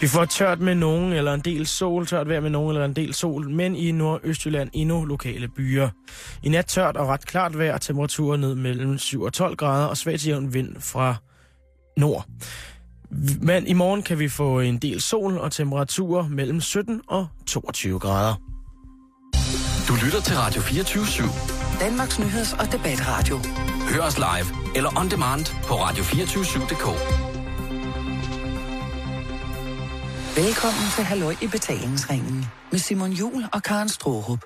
Vi får tørt med nogen eller en del sol, tørt vejr med nogen eller en del sol, men i Nordøstjylland endnu lokale byer. I nat tørt og ret klart vejr, temperaturer ned mellem 7 og 12 grader og svagt jævn vind fra nord. Men i morgen kan vi få en del sol og temperaturer mellem 17 og 22 grader. Du lytter til Radio 24 /7. Danmarks nyheds- og debatradio. Hør os live eller on demand på radio247.dk. Velkommen til Halløj i betalingsringen med Simon Jul og Karen Strohrup.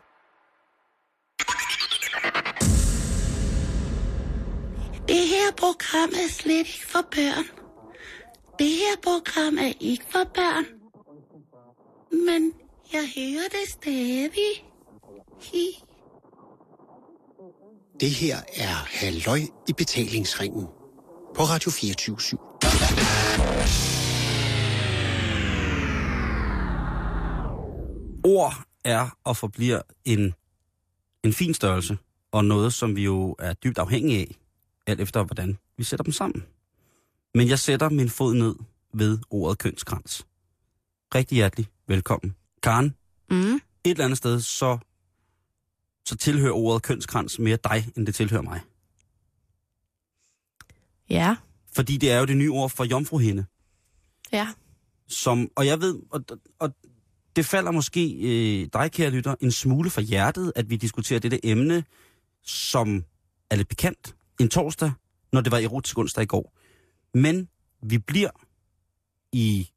Det her program er slet ikke for børn. Det her program er ikke for børn. Men jeg hører det stadig. Hi. Det her er Halløj i betalingsringen på Radio 24 Ord er og forbliver en, en fin størrelse, og noget, som vi jo er dybt afhængige af, alt efter hvordan vi sætter dem sammen. Men jeg sætter min fod ned ved ordet kønskrans. Rigtig hjertelig velkommen. Karen, Mm. et eller andet sted, så, så tilhører ordet kønskrans mere dig, end det tilhører mig. Ja, Fordi det er jo det nye ord for jomfruhinde. ja. Som, og jeg ved, og, og det falder måske øh, dig, kære lytter, en smule for hjertet, at vi diskuterer dette emne, som er lidt pikant en torsdag, når det var erotisk onsdag i går. Men vi bliver i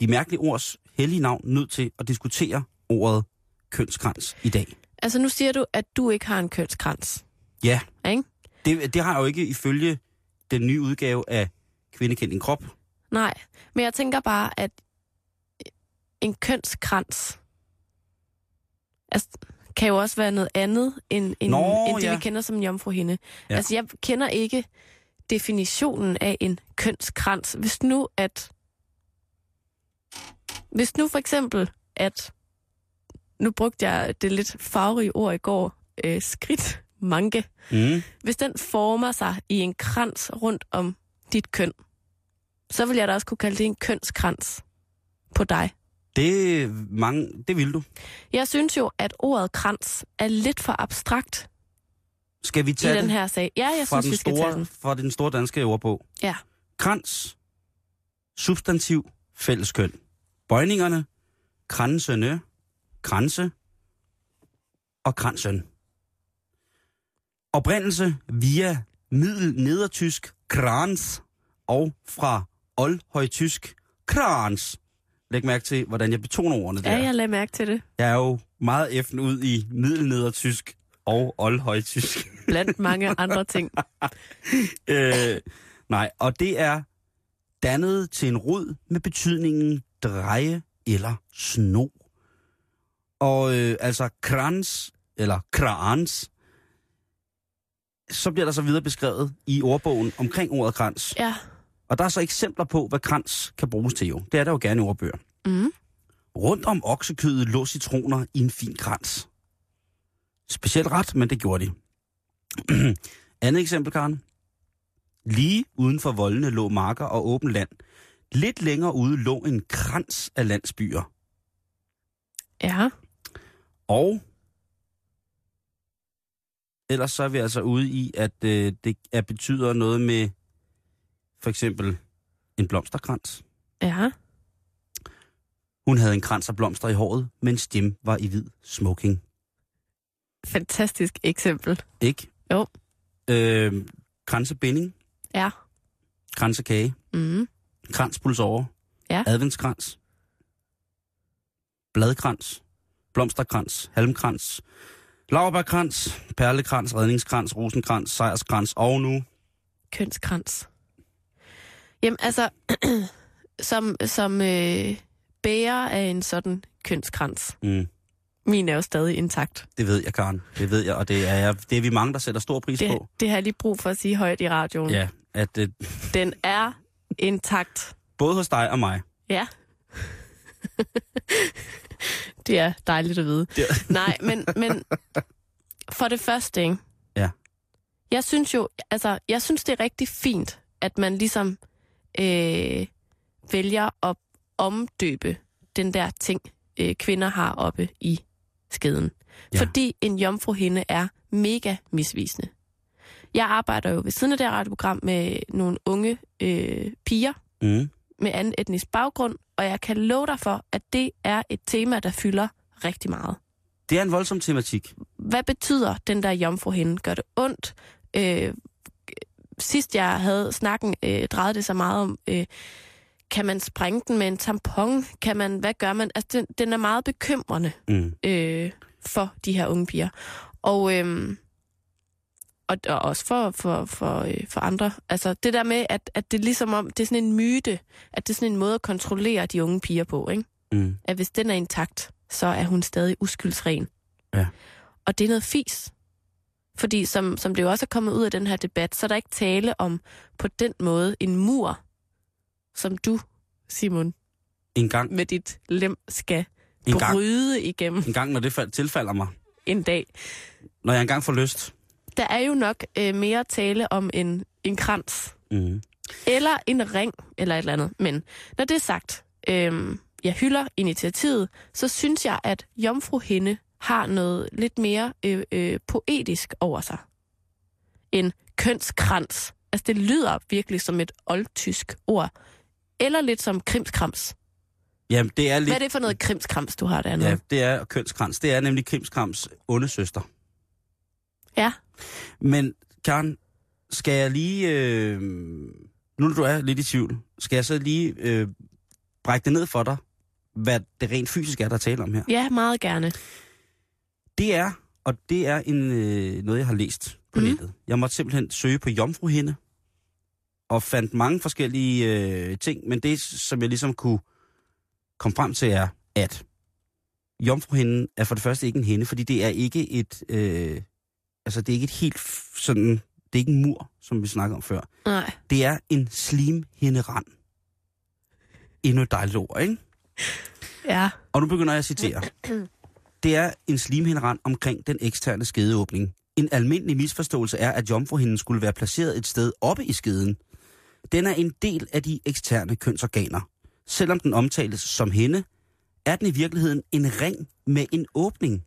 de mærkelige ords hellige navn nødt til at diskutere ordet kønskrans i dag. Altså nu siger du, at du ikke har en kønskrans. Ja, Ikke? det, det har jeg jo ikke ifølge den nye udgave af Kvinde kendt din krop. Nej, men jeg tænker bare, at en kønskrans altså, kan jo også være noget andet, end, end, Nå, end det, ja. vi kender som jomfruhinde. Ja. Ja. Altså, jeg kender ikke definitionen af en kønskrans. Hvis nu, at... Hvis nu for eksempel, at... Nu brugte jeg det lidt farverige ord i går, øh, skridt, manke. Mm. Hvis den former sig i en krans rundt om dit køn, så vil jeg da også kunne kalde det en kønskrans på dig. Det, mange, det vil du. Jeg synes jo, at ordet krans er lidt for abstrakt Skal vi i tage den det her sag. Ja, jeg synes, den vi skal tage store, den. fra den store danske ordbog? Ja. Krans, substantiv, fælleskøn. Bøjningerne, kransene, kranse og kransen. Oprindelse via middel-nedertysk krans og fra oldhøjtysk krans. Læg mærke til, hvordan jeg betoner ordene der. Ja, jeg lagde mærke til det. Jeg er jo meget effen ud i middelnedertysk og oldhøjtysk. Blandt mange andre ting. øh, nej, og det er dannet til en rod med betydningen dreje eller sno. Og øh, altså krans, eller krans, så bliver der så videre beskrevet i ordbogen omkring ordet krans. Ja. Og der er så eksempler på, hvad krans kan bruges til jo. Det er der jo gerne ordbøger. Mm. Rundt om oksekødet lå citroner i en fin krans. Specielt ret, men det gjorde de. Andet eksempel, Karen. Lige uden for voldene lå marker og åben land. Lidt længere ude lå en krans af landsbyer. Ja. Og ellers så er vi altså ude i, at øh, det er, betyder noget med for eksempel en blomsterkrans. Ja. Hun havde en krans af blomster i håret, mens Jim var i hvid smoking. Fantastisk eksempel. Ikke? Jo. Øh, kransebinding, Ja. kransekage, Mm. kranspulsover, Ja. adventskrans, bladkrans, blomsterkrans, halmkrans, laurbærkrans, perlekrans, redningskrans, rosenkrans, sejrskrans og nu Kønskrans. Jamen altså, som, som øh, bærer af en sådan kønskrans. Mm, Min er jo stadig intakt. det ved jeg, Karen. Det ved jeg, og det er, det er vi mange, der sætter stor pris Det, på. det har jeg lige brug for at sige højt i radioen. Ja, at øh, Den er intakt. både hos dig og mig. Ja. det er dejligt at vide. Det, Nej, men, men for det første, ikke? Ja. Jeg synes jo, altså, jeg synes, det er rigtig fint, at man ligesom øh, vælger at, omdøbe den der ting, øh, kvinder har oppe i skeden. Ja. Fordi en jomfruhinde er mega misvisende. Jeg arbejder jo ved siden af det her radioprogram med nogle unge øh, piger Mm. med anden etnisk baggrund, og jeg kan love dig for, at det er et tema, der fylder rigtig meget. Det er en voldsom tematik. Hvad betyder den der jomfruhinde? Gør det ondt? Øh, sidst jeg havde snakken, øh, drejede det sig meget om, øh, kan man sprænge den med en tampon? Kan man, hvad gør man? Altså, den, den er meget bekymrende Mm. øh, for de her unge piger. Og, øh, og, og også for, for, for, øh, for andre. Altså det der med, at, at det er ligesom om, det er sådan en myte, at det er sådan en måde at kontrollere de unge piger på, ikke? Mm. At hvis den er intakt, så er hun stadig uskyldsren. Ja. Og det er noget fis. Fordi som, som det jo også er kommet ud af den her debat, så er der ikke tale om på den måde en mur, som du, Simon, En gang, med dit lem skal en gang, bryde igennem en gang, når det fald, tilfalder mig. en dag. Når jeg engang får lyst. Der er jo nok øh, mere tale om en, en krans, Mm. eller en ring, eller et eller andet. Men når det er sagt, øh, jeg hylder initiativet, så synes jeg, at Jomfruhinde har noget lidt mere øh, øh, poetisk over sig. En kønskrans. Altså, det lyder virkelig som et oldtysk ord. Eller lidt som krimskrams. Jamen, det er lidt... Hvad er det for noget krimskrams, du har dernede? Ja, det er kønskrans. Det er nemlig Krimskrams onde søster. ja. Men Karen, skal jeg lige... Øh, nu når du er lidt i tvivl, skal jeg så lige øh, brække det ned for dig, hvad det rent fysisk er, der er tale om her? Ja, meget gerne. Det er, og det er en, øh, noget, jeg har læst på mm. nettet. Jeg måtte simpelthen søge på jomfruhinde, og fandt mange forskellige øh, ting, men det, som jeg ligesom kunne komme frem til, er, at jomfruhinden er for det første ikke en hende, fordi det er ikke et, øh, altså det er ikke et helt sådan, det er ikke en mur, som vi snakkede om før. Nej. Det er en slimhinderand. Endnu et dejligt ord, ikke? Ja. Og nu begynder jeg at citere. Det er en slimhinderand omkring den eksterne skedeåbning. En almindelig misforståelse er, at jomfruhinden skulle være placeret et sted oppe i skeden. Den er en del af de eksterne kønsorganer. Selvom den omtales som hende, er den i virkeligheden en ring med en åbning.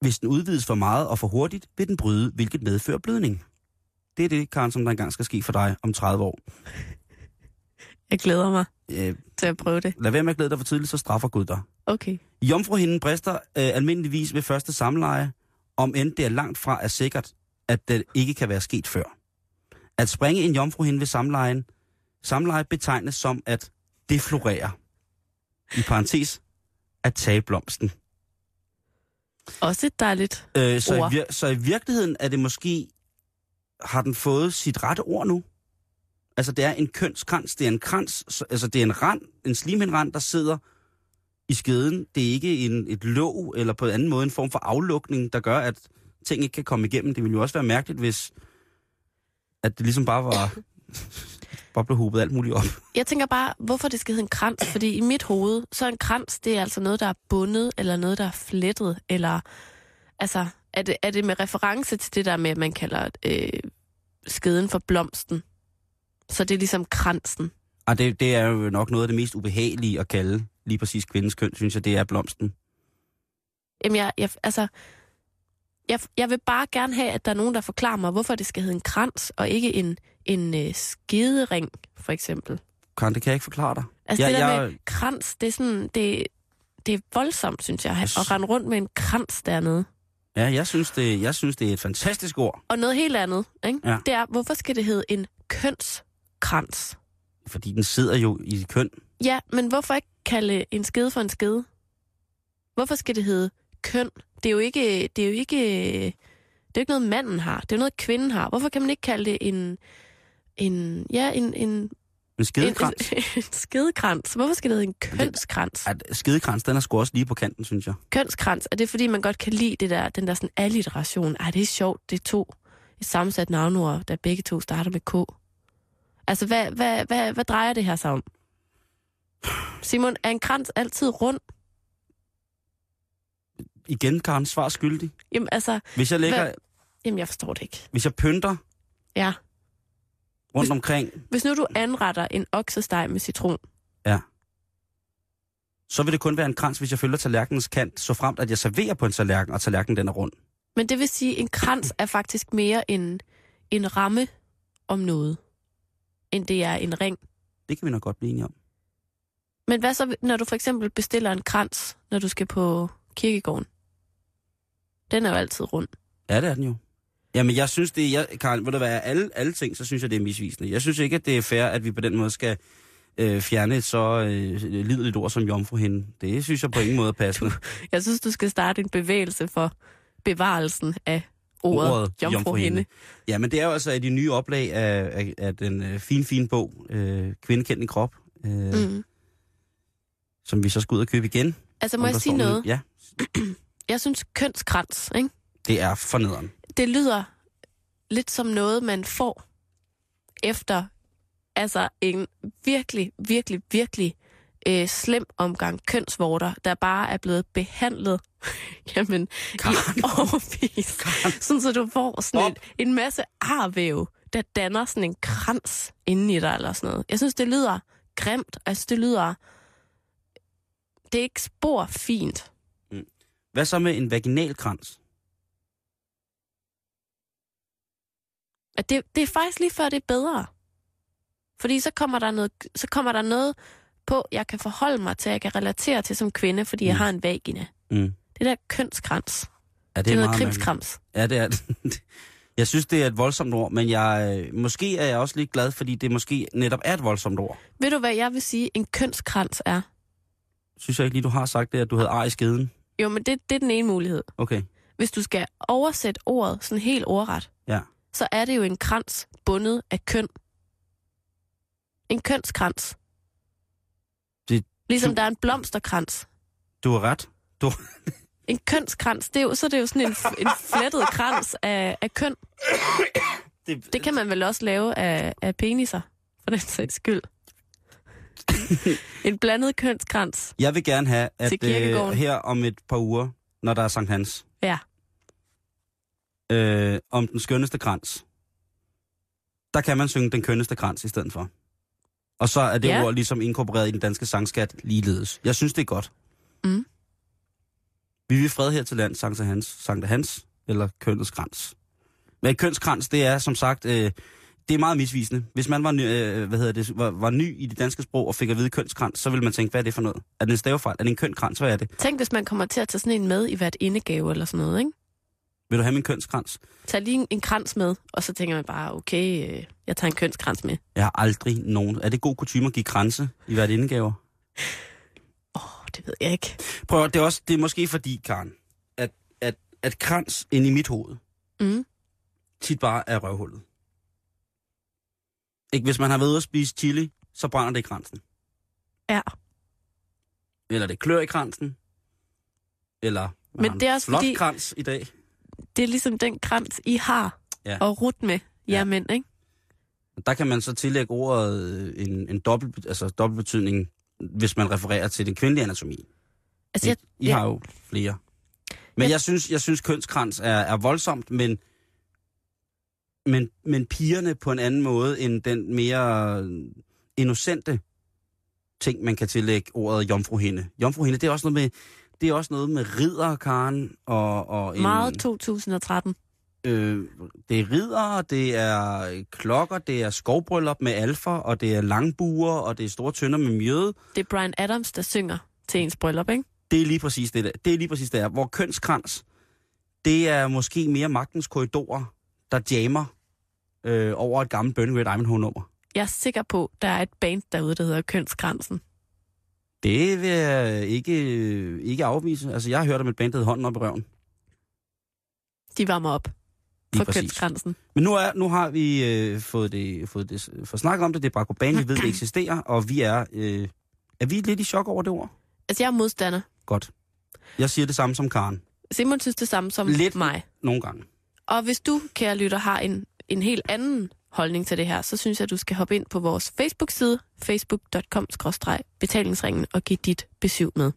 Hvis den udvides for meget og for hurtigt, vil den bryde, hvilket medfører blødning. Det er det, Karen, som der engang skal ske for dig om 30 år. Jeg glæder mig Øh, til at prøve det. lad være med at glæde dig for tidligt, så straffer Gud dig. Okay. Jomfruhinden brister øh, almindeligvis ved første samleje, om end det er langt fra er sikkert, at det ikke kan være sket før. At springe en jomfruhinde ved samlejen, samleje betegnes som at deflorere. I parentes, at tage blomsten. Også et dejligt. Øh, så, i Ord. vir- så i virkeligheden er det måske, har den fået sit rette ord nu? Altså det er en kønskrans, det er en krans, så- altså det er en rand, en slimhinderand, der sidder i skeden. Det er ikke en, et låg eller på en anden måde en form for aflukning, der gør, at ting ikke kan komme igennem. Det ville jo også være mærkeligt, hvis at det ligesom bare var, bare blev hobet alt muligt op. Jeg tænker bare, hvorfor det skal hedde en krans, fordi i mit hoved, så er en krans, det er altså noget, der er bundet, eller noget, der er flettet, eller altså, er det, er det med reference til det der med, at man kalder øh, skeden for blomsten? Så det er ligesom kransen. Og det, det er jo nok noget af det mest ubehagelige at kalde lige præcis kvindens køn, synes jeg, det er blomsten. Jamen, jeg, jeg, altså, jeg, jeg vil bare gerne have, at der er nogen, der forklarer mig, hvorfor det skal hedde en krans, og ikke en, en øh, skedering, for eksempel. Karen, det kan jeg ikke forklare dig. Altså, Ja, det der jeg- med krans, det er sådan, det, det er voldsomt, synes jeg, at rende rundt med en krans dernede. Ja, jeg synes, det, jeg synes, det er et fantastisk ord, Og noget helt andet, ikke? Ja. det er, hvorfor skal det hedde en kønskrans? fordi den sidder jo i dit køn. Ja, men hvorfor ikke kalde en skede for en skede? Hvorfor skal det hedde køn? Det er jo ikke, det er jo ikke, det er ikke noget, manden har. Det er jo noget, kvinden har. Hvorfor kan man ikke kalde det en, en ja, en, en, En skedekrans. en, en skedekrans? Hvorfor skal det hedde en kønskrans? At skedekrans, den er sgu også lige på kanten, synes jeg. Kønskrans, er det fordi, man godt kan lide det der, den der sådan alliteration? Ej, det er sjovt, det er to et sammensat navnord, der begge to starter med K. Altså, hvad, hvad, hvad, hvad drejer det her sig om? Simon, er en krans altid rund? Igen, Karen, svar skyldig. Jamen, altså, Hvis jeg lægger, Hvad? jamen, jeg forstår det ikke. hvis jeg pynter Ja. rundt omkring, Hvis nu du anretter en oksesteg med citron, Så vil det kun være en krans, hvis jeg følger tallerkenens kant, så fremt at jeg serverer på en tallerken, og tallerkenen den er rund. Men det vil sige, at en krans er faktisk mere en, en ramme om noget, end det er en ring. Det kan vi nok godt blive enige om. Men hvad så, når du for eksempel bestiller en krans, når du skal på kirkegården? Den er jo altid rund. Ja, det er den jo. Jamen, jeg synes det, jeg, Karen, vil det være alle, alle ting, så synes jeg, det er misvisende. Jeg synes ikke, at det er fair, at vi på den måde skal øh, fjerne et så øh, lideligt ord som jomfruhinde. Det synes jeg på ingen måde er passende. Jeg synes, du skal starte en bevægelse for bevarelsen af ordet, ordet jomfruhinde. Ja, men det er jo altså i de nye oplag af, af, af den øh, fin, fin bog, øh, Kvindekendt i krop, øh, mm. som vi så skal ud og købe igen. Altså, må jeg sige noget? Ja. Jeg synes, kønskrans, ikke? Det er fornederen. Det lyder lidt som noget, man får efter altså en virkelig, virkelig, virkelig øh, slem omgang kønsvorter, der bare er blevet behandlet jamen, Karen. i overvis. Sådan, så du får sådan et, en masse arvæv, der danner sådan en krans inde i dig, eller sådan noget. Jeg synes, det lyder grimt. Altså, det lyder... Det er ikke spor fint. Hvad så med en vaginalkrans? At det, det er faktisk lige før, det er bedre. Fordi så kommer der noget, så kommer der noget på, jeg kan forholde mig til, jeg kan relatere til som kvinde, fordi mm. jeg har en vagina. Mm. Det der kønskrans. Ja, det er, det er noget krimskrams. Ja, det er det. Jeg synes, det er et voldsomt ord, men jeg, måske er jeg også lidt glad, fordi det måske netop er et voldsomt ord. Ved du, hvad jeg vil sige, en kønskrans er? Synes jeg ikke lige, du har sagt det, at du havde ar i skeden? Jo, men det, det er den ene mulighed. Okay. Hvis du skal oversætte ordet sådan helt ordret, ja. så er det jo en krans bundet af køn. En kønskrans. Ligesom du, der er en blomsterkrans. Du har ret. Du... En kønskrans, det er jo, så det er jo sådan en, en flettet krans af, af køn. Det, det kan man vel også lave af, af peniser, for den sags skyld. en blandet kønskrans. Jeg vil gerne have, at øh, her om et par uger, når der er Sankt Hans, ja. øh, om den skønneste krans, der kan man synge den kønneste krans i stedet for. Og så er det ja. ord ligesom inkorporeret i den danske sangskat ligeledes. Jeg synes, det er godt. Mm. Vi vil fred her til land, Sankt Hans, Sankt Hans eller kønnets krans. Men kønskrans, det er som sagt, øh, det er meget misvisende. Hvis man var ny, øh, hvad hedder det, var, var ny i det danske sprog og fik at vide kønskrans, så ville man tænke, hvad er det for noget? Er det en stavefejl? Er det en kønkrans? Hvad er det? Tænk, hvis man kommer til at tage sådan en med i hvert indegave eller sådan noget, ikke? Vil du have min kønskrans? Tag lige en, en krans med, og så tænker man bare, okay, øh, jeg tager en kønskrans med. Jeg har aldrig nogen... Er det god kutume at give kranse i hvert indegave? Åh, oh, det ved jeg ikke. Prøv det er, også, det er måske fordi, Karen, at, at, at krans inde i mit hoved mm. tit bare er røvhullet. Ikke, hvis man har været ude at spise chili, så brænder det i kransen. Ja. Eller det klør i kransen. Eller man Men det er også flot fordi, krans i dag. Det er ligesom den krans, I har ja. og rut med, jer ja. mænd, ikke? Der kan man så tillægge ordet øh, en, en dobbelt, altså dobbeltbetydning, hvis man refererer til den kvindelige anatomi. Altså, jeg, I, ja. har jo flere. Men jeg, jeg synes, jeg synes kønskrans er, er voldsomt, men, men, men pigerne på en anden måde end den mere innocente ting, man kan tillægge ordet jomfruhinde. Jomfruhinde, det er også noget med, det er også noget med ridder, Karen, og... og en, Meget 2013. Øh, det er ridder, det er klokker, det er skovbryllup med alfa, og det er langbuer, og det er store tønder med mjøde. Det er Brian Adams, der synger til ens bryllup, ikke? Det er lige præcis det der. Det er lige præcis det der. Hvor kønskrans, det er måske mere magtens korridorer, der jammer øh, over et gammelt Burning Red Diamond-nummer. Jeg er sikker på, der er et band derude, der hedder Kønskransen. Det vil jeg ikke, ikke afvise. Altså, jeg har hørt om et band, der Hånden op i røven. De varmer op for kønsgrænsen. Men nu, er, nu har vi øh, fået det, fået det for snakket om det. Det er bare Bakuban, vi ved, det eksisterer, og vi er... Øh, er vi lidt i chok over det ord? Altså, jeg er modstander. Godt. Jeg siger det samme som Karen. Simon synes det samme som lidt mig. nogle gange. Og hvis du, kære lytter, har en, en helt anden holdning til det her, så synes jeg, at du skal hoppe ind på vores Facebook-side, facebook.com-betalingsringen, og give dit besøg med.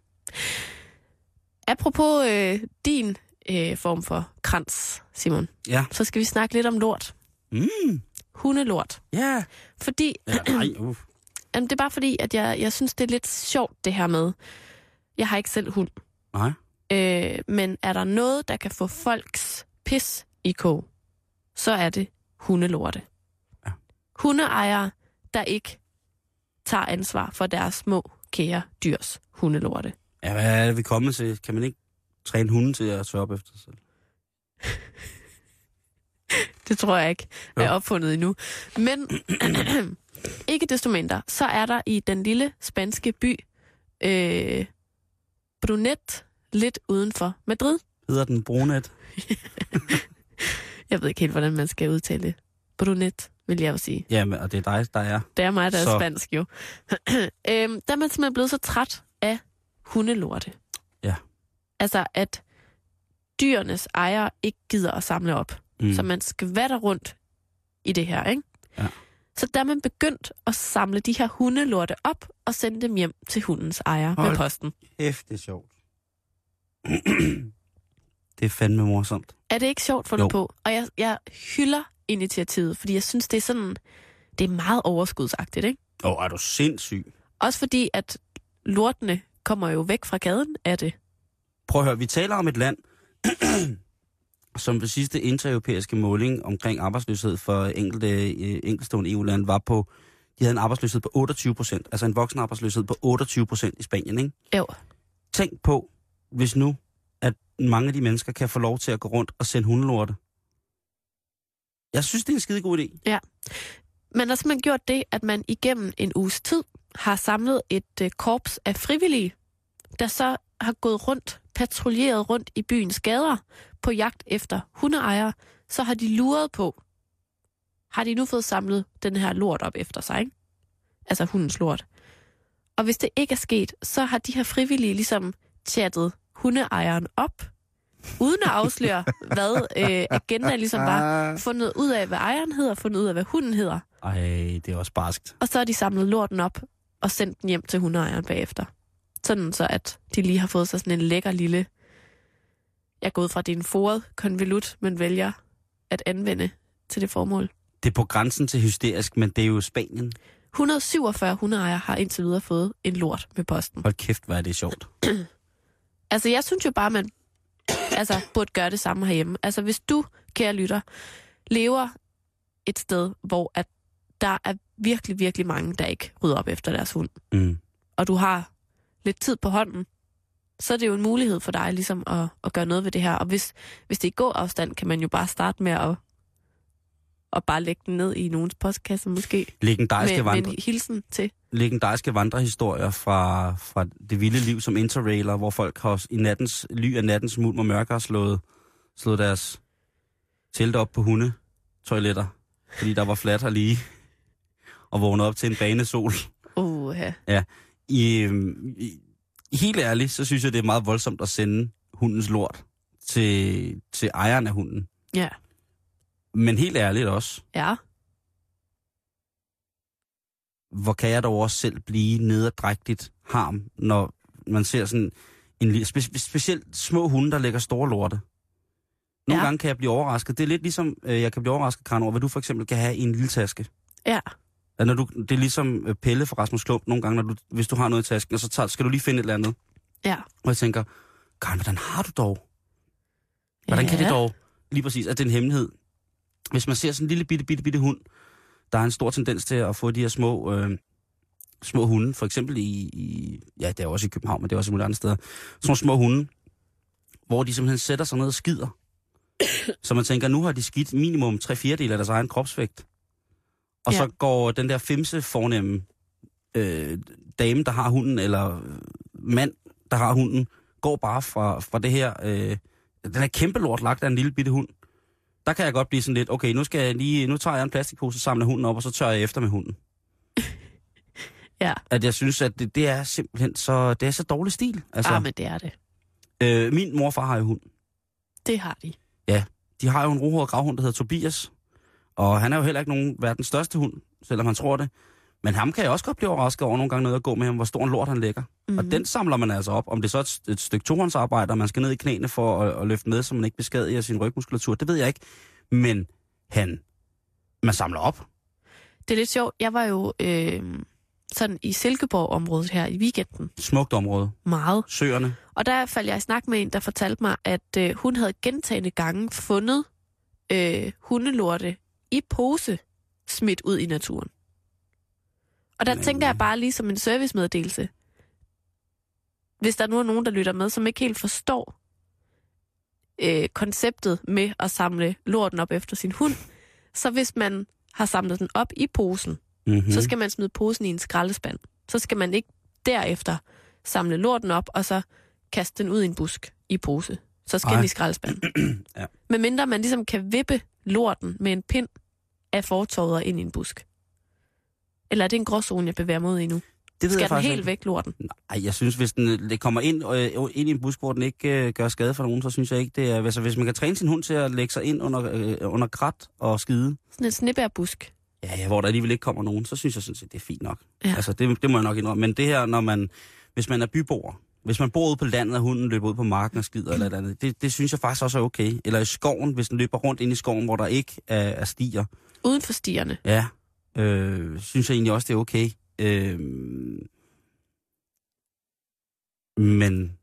Apropos øh, din øh, form for krans, Simon, ja. så skal vi snakke lidt om lort. Mm. Hundelort. Ja. Fordi ja, nej, uh. Jamen, det er bare fordi, at jeg, jeg synes, det er lidt sjovt, det her med... Jeg har ikke selv hund. Nej. Øh, men er der noget, der kan få folks pis i kog, så er det hundelorte. Hundeejere, der ikke tager ansvar for deres små, kære dyrs hundelorte. Ja, hvad er det, vi er kommet til? Kan man ikke træne hunden til at tørre op efter sig selv? Det tror jeg ikke er opfundet endnu. Men ikke desto mindre, så er der i den lille spanske by øh, Brunet, lidt uden for Madrid. Hedder den brunet? Jeg ved ikke helt, hvordan man skal udtale det. Brunet, vil jeg jo sige. Ja, men, og det er dig, der er. Det er mig, der er Så- spansk jo. øhm, der er man simpelthen blevet så træt af hundelorte. Ja. Altså, at dyrenes ejere ikke gider at samle op. Mm. Så man skvatter rundt i det her, ikke? Ja. Så der er man begyndt at samle de her hundelorte op og sende dem hjem til hundens ejer Hold med posten. Kæft, det er sjovt. det er fandme morsomt. Er det ikke sjovt fundet på? Og jeg, jeg hylder initiativet, fordi jeg synes, det er sådan... Det er meget overskudsagtigt, ikke? Åh, oh, er du sindssyg? Også fordi, at lortene kommer jo væk fra gaden af det. Prøv at høre, vi taler om et land, som ved sidste intereuropæiske måling omkring arbejdsløshed for enkelte, øh, enkeltstående EU-land var på, de havde en arbejdsløshed på 28 procent, altså en voksen arbejdsløshed på 28 procent i Spanien, ikke? Jo. Tænk på, hvis nu, at mange af de mennesker kan få lov til at gå rundt og sende hundelorte. Jeg synes, det er en skide god idé. Ja. Man har simpelthen gjort det, at man igennem en uges tid har samlet et øh, korps af frivillige, der så har gået rundt, patruljeret rundt i byens gader på jagt efter hundeejere. Så har de luret på, har de nu fået samlet den her lort op efter sig, ikke? Altså hundens lort. Og hvis det ikke er sket, så har de her frivillige ligesom chattet hundeejeren op, uden at afsløre, hvad øh, agendaen ligesom var. Fundet ud af, hvad ejeren hedder, fundet ud af, hvad hunden hedder. Ej, det er også barskt. Og så har de samlet lorten op og sendt den hjem til hundeejeren bagefter. Sådan så, at de lige har fået sig sådan en lækker lille... Jeg er gået fra, at det er en foret konvolut, men vælger at anvende til det formål. Det er på grænsen til hysterisk, men det er jo Spanien. 147 hundeejere har indtil videre fået en lort med posten. Hold kæft, hvad er det sjovt. Altså, jeg synes jo bare, man altså, burde gøre det samme herhjemme. Altså, hvis du, kære lytter, lever et sted, hvor at der er virkelig, virkelig mange, der ikke rydder op efter deres hund, Mm. og du har lidt tid på hånden, så er det jo en mulighed for dig ligesom at, at gøre noget ved det her. Og hvis, hvis det er i god afstand, kan man jo bare starte med at, at bare lægge den ned i nogens postkasse måske. Legendariske, Med, med vandre, en hilsen til. Legendariske vandrehistorier fra, fra det vilde liv som interrailer, hvor folk har i nattens, ly af nattens mulm og mørke har slået, slået deres telt op på hundetoiletter, fordi der var fladt og lige, og vågnet op til en banesol. Uh, ja. I, øhm, i, helt ærligt, så synes jeg, det er meget voldsomt at sende hundens lort til, til ejeren af hunden. ja. Men helt ærligt også, Ja. Hvor kan jeg dog også selv blive nederdrægtigt harm, når man ser sådan en lille, spe, specielt små hunde, der lægger store lorte. Nogle Ja. gange kan jeg blive overrasket. Det er lidt ligesom, øh, jeg kan blive overrasket, Karen, over, hvad du for eksempel kan have i en lille taske. Ja. At Når du, det er ligesom øh, Pelle fra Rasmus Klump nogle gange, når du, hvis du har noget i tasken, og så tager, skal du lige finde et eller andet. Ja. Og jeg tænker, Karen, hvordan har du dog? Hvordan kan Ja. det dog? Lige præcis, at det er en hemmelighed. Hvis man ser sådan en lille bitte, bitte, bitte hund, der er en stor tendens til at få de her små, øh, små hunde, for eksempel i, i, ja, det er også i København, men det er også i mulige andre steder, sådan nogle små hunde, hvor de simpelthen sætter sig ned og skider. Så man tænker, nu har de skidt minimum 3 fjerdedel af deres egen kropsvægt. Og Ja. så går den der femse fornemme øh, dame, der har hunden, eller mand, der har hunden, går bare fra, fra det her, øh, den her kæmpe lort lagt af en lille bitte hund. Der kan jeg godt blive sådan lidt, okay, nu, skal jeg lige, nu tager jeg en plastikpose, samler hunden op, og så tør jeg efter med hunden. Ja. At jeg synes, at det, det er simpelthen så, det er så dårlig stil. Altså, Ah, men det er det. øh, min morfar har jo hund. Det har de. De har jo en rohåret gravhund, der hedder Tobias. Og han er jo heller ikke nogen verdens største hund, selvom han tror det. Men ham kan jeg også godt blive overrasket over nogle gange, når jeg går med ham, hvor stor en lort han lægger. Mm-hmm. Og den samler man altså op. Om det så er et, et stykke tohåndsarbejde, og man skal ned i knæene for at, at løfte med, så man ikke beskadiger sin rygmuskulatur, det ved jeg ikke. Men han, man samler op. Det er lidt sjovt. Jeg var jo øh, sådan i Silkeborg-området her i weekenden. Smukt område. Meget. Søerne. Og der faldt jeg i snak med en, der fortalte mig, at øh, hun havde gentagende gange fundet øh, hundelorte i pose smidt ud i naturen. Og der tænker jeg bare lige som en servicemeddelelse. Hvis der nu er nogen, der lytter med, som ikke helt forstår øh, konceptet med at samle lorten op efter sin hund, så hvis man har samlet den op i posen, Mm-hmm. mm. så skal man smide posen i en skraldespand. Så skal man ikke derefter samle lorten op, og så kaste den ud i en busk i pose. Så skal Ej. den i skraldespanden. Ja. Men mindre man ligesom kan vippe lorten med en pind af fortorvet ind i en busk. Eller er det en gråzone, jeg bevæger mod i nu? det ved Skal jeg den faktisk helt ikke. væk, lorten? Nej, jeg synes, hvis den øh, det kommer ind, øh, ind i en busk, hvor den ikke øh, gør skade for nogen, så synes jeg ikke, det er... Altså, hvis man kan træne sin hund til at lægge sig ind under, øh, under krat og skide, Sådan en snibærbusk. ja, ja, hvor der alligevel ikke kommer nogen, så synes jeg sådan set, det er fint nok. Ja. Altså, det, det må jeg nok indrømme. Men det her, når man... Hvis man er byboer, hvis man bor ude på landet, og hunden løber ud på marken og skider eller et eller andet, det, det synes jeg faktisk også er okay. Eller i skoven, hvis den løber rundt ind i skoven, hvor der ikke er, er stier. Uden for stierne. Ja, øh, synes jeg egentlig også, det er okay. Øh, men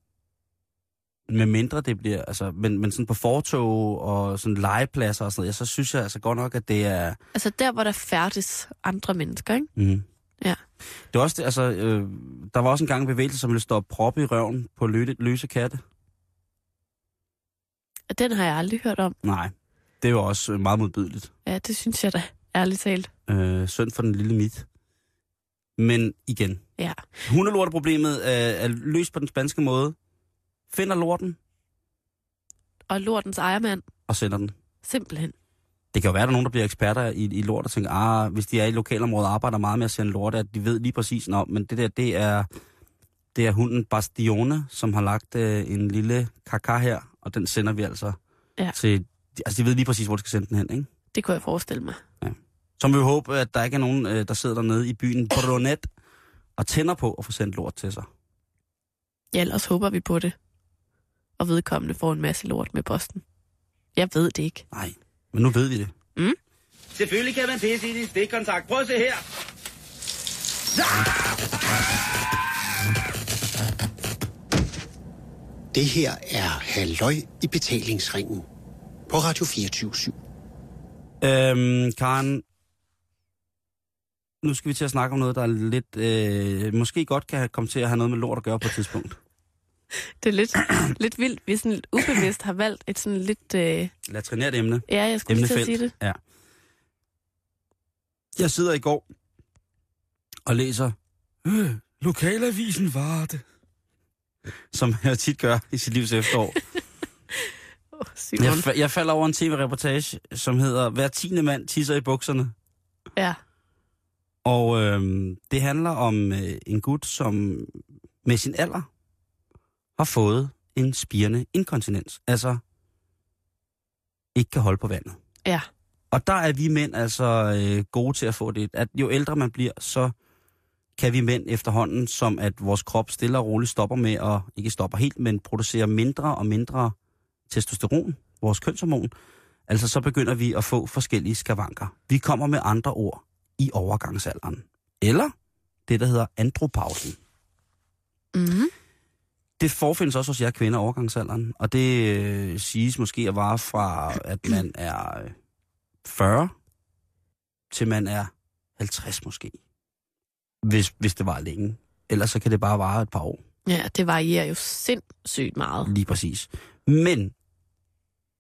med mindre det bliver, altså, men, men sådan på fortog og sådan legepladser og sådan noget, ja, så synes jeg altså godt nok, at det er... Altså der, hvor der færdes andre mennesker, ikke? Mm. Ja. Det var også det, altså, øh, der var også en gang en bevægelse, som ville stoppe prop i røven på løse, løse katte. Den har jeg aldrig hørt om. Nej, det var også meget modbydeligt. Ja, det synes jeg da, ærligt talt. Øh, synd for den lille mit. Men igen, Ja. hundelorteproblemet er, er løst på den spanske måde. Finder lorten Og lortens ejermand, og sender den. simpelthen. Det kan jo være, at der er nogen, der bliver eksperter i, i lort og tænker, ah, hvis de er i lokalområdet og arbejder meget med at sende lort, at de ved lige præcis, nå, men det der, det er, det er hunden Bastione, som har lagt øh, en lille kaka her, og den sender vi altså Ja. til, altså de ved lige præcis, hvor de skal sende den hen, ikke? Det kunne jeg forestille mig. Så må vi håbe, at der ikke er nogen, øh, der sidder dernede i byen Brunet og tænder på at få sendt lort til sig. Ja, ellers håber vi på det. Og vedkommende får en masse lort med posten. Jeg ved det ikke. Nej, men nu ved vi det. Mm. Selvfølgelig kan man pisse i din stikkontakt. Prøv at se her. Det her er Halløj i betalingsringen på Radio 24 Øhm, Karen, nu skal vi til at snakke om noget, der er lidt, øh, måske godt kan komme til at have noget med lort at gøre på et tidspunkt. Det er lidt, lidt vildt, vi sådan lidt ubevidst har valgt et sådan lidt... Øh, Latrinært emne. ja, jeg skulle lige til at sige det. Ja. Jeg sidder i går og læser øh, Lokalavisen Varde, som jeg tit gør i sit livs efterår. Oh. Jeg, jeg falder over en tv-reportage, som hedder Hver tiende mand tisser i bukserne. Ja. Og øhm, det handler om øh, en gut, som med sin alder har fået en spirende inkontinens. Altså ikke kan holde på vandet. Ja. Og der er vi mænd altså øh, gode til at få det. At jo ældre man bliver, så kan vi mænd efterhånden, som at vores krop stille og roligt stopper med at, ikke stopper helt, men producerer mindre og mindre testosteron, vores kønshormon. Altså så begynder vi at få forskellige skavanker. Vi kommer med andre ord i overgangsalderen. Eller det, der hedder andropausen. Mm-hmm. Det forfindes også hos jer kvinder i overgangsalderen, og det øh, siges måske at vare fra, at man er øh, 40 til man er 50 måske. Hvis, hvis det var længe. Ellers så kan det bare vare et par år. Ja, det varierer jo sindssygt meget. Lige præcis. Men,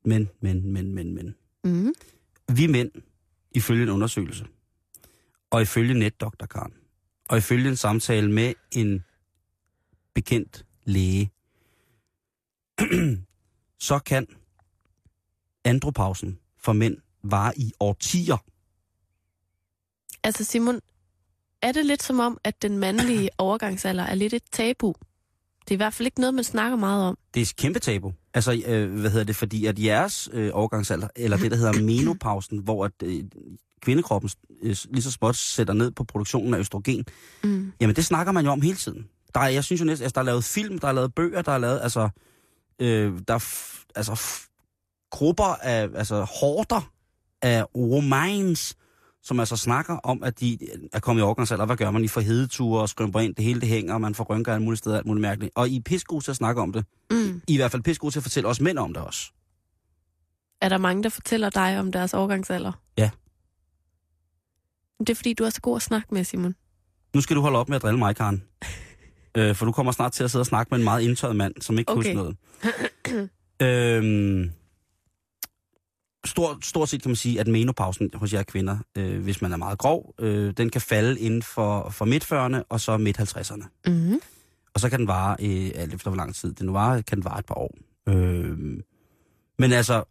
men, men, men, men, men. Mm. Vi mænd, ifølge en undersøgelse, og ifølge netdoktor Karen, og ifølge en samtale med en bekendt læge, så kan andropausen for mænd vare i årtier. Altså Simon, er det lidt som om, at den mandlige overgangsalder er lidt et tabu? Det er i hvert fald ikke noget, man snakker meget om. Det er et kæmpe tabu. Altså, øh, hvad hedder det, fordi at jeres øh, overgangsalder, eller det, der hedder menopausen, hvor at, øh, kvindekroppen øh, lige så småt sætter ned på produktionen af østrogen, Mm. Jamen, det snakker man jo om hele tiden. Der er, jeg synes jo næsten, altså, der er lavet film, der er lavet bøger, der er lavet, altså, øh, der er f- altså, f- grupper af, altså, horder af romans, som altså snakker om, at de er kommet i overgangsalder. Hvad gør man? I får hedeture og skrømper ind, det hele det hænger, og man får rynker alle mulige steder, alt muligt mærkeligt. Og I er pissegode til at snakke om det. Mm. I i hvert fald pissegode til at fortælle os mænd om det også. Er der mange, der fortæller dig om deres overgangsalder? Ja. Det er fordi, du er så god at snakke med, Simon. Nu skal du holde op med at drille mig, Karen. øh, for du kommer snart til at sidde og snakke med en meget indtøjet mand, som ikke okay. Okay. husker noget. øhm, stort, stort set kan man sige, at menopausen hos jer kvinder, øh, hvis man er meget grov, øh, den kan falde inden for, for midt-40'erne og så midt-50'erne. Mm-hmm. Og så kan den vare, øh, alt efter hvor lang tid den nu varer, kan den vare et par år. Øh, men altså,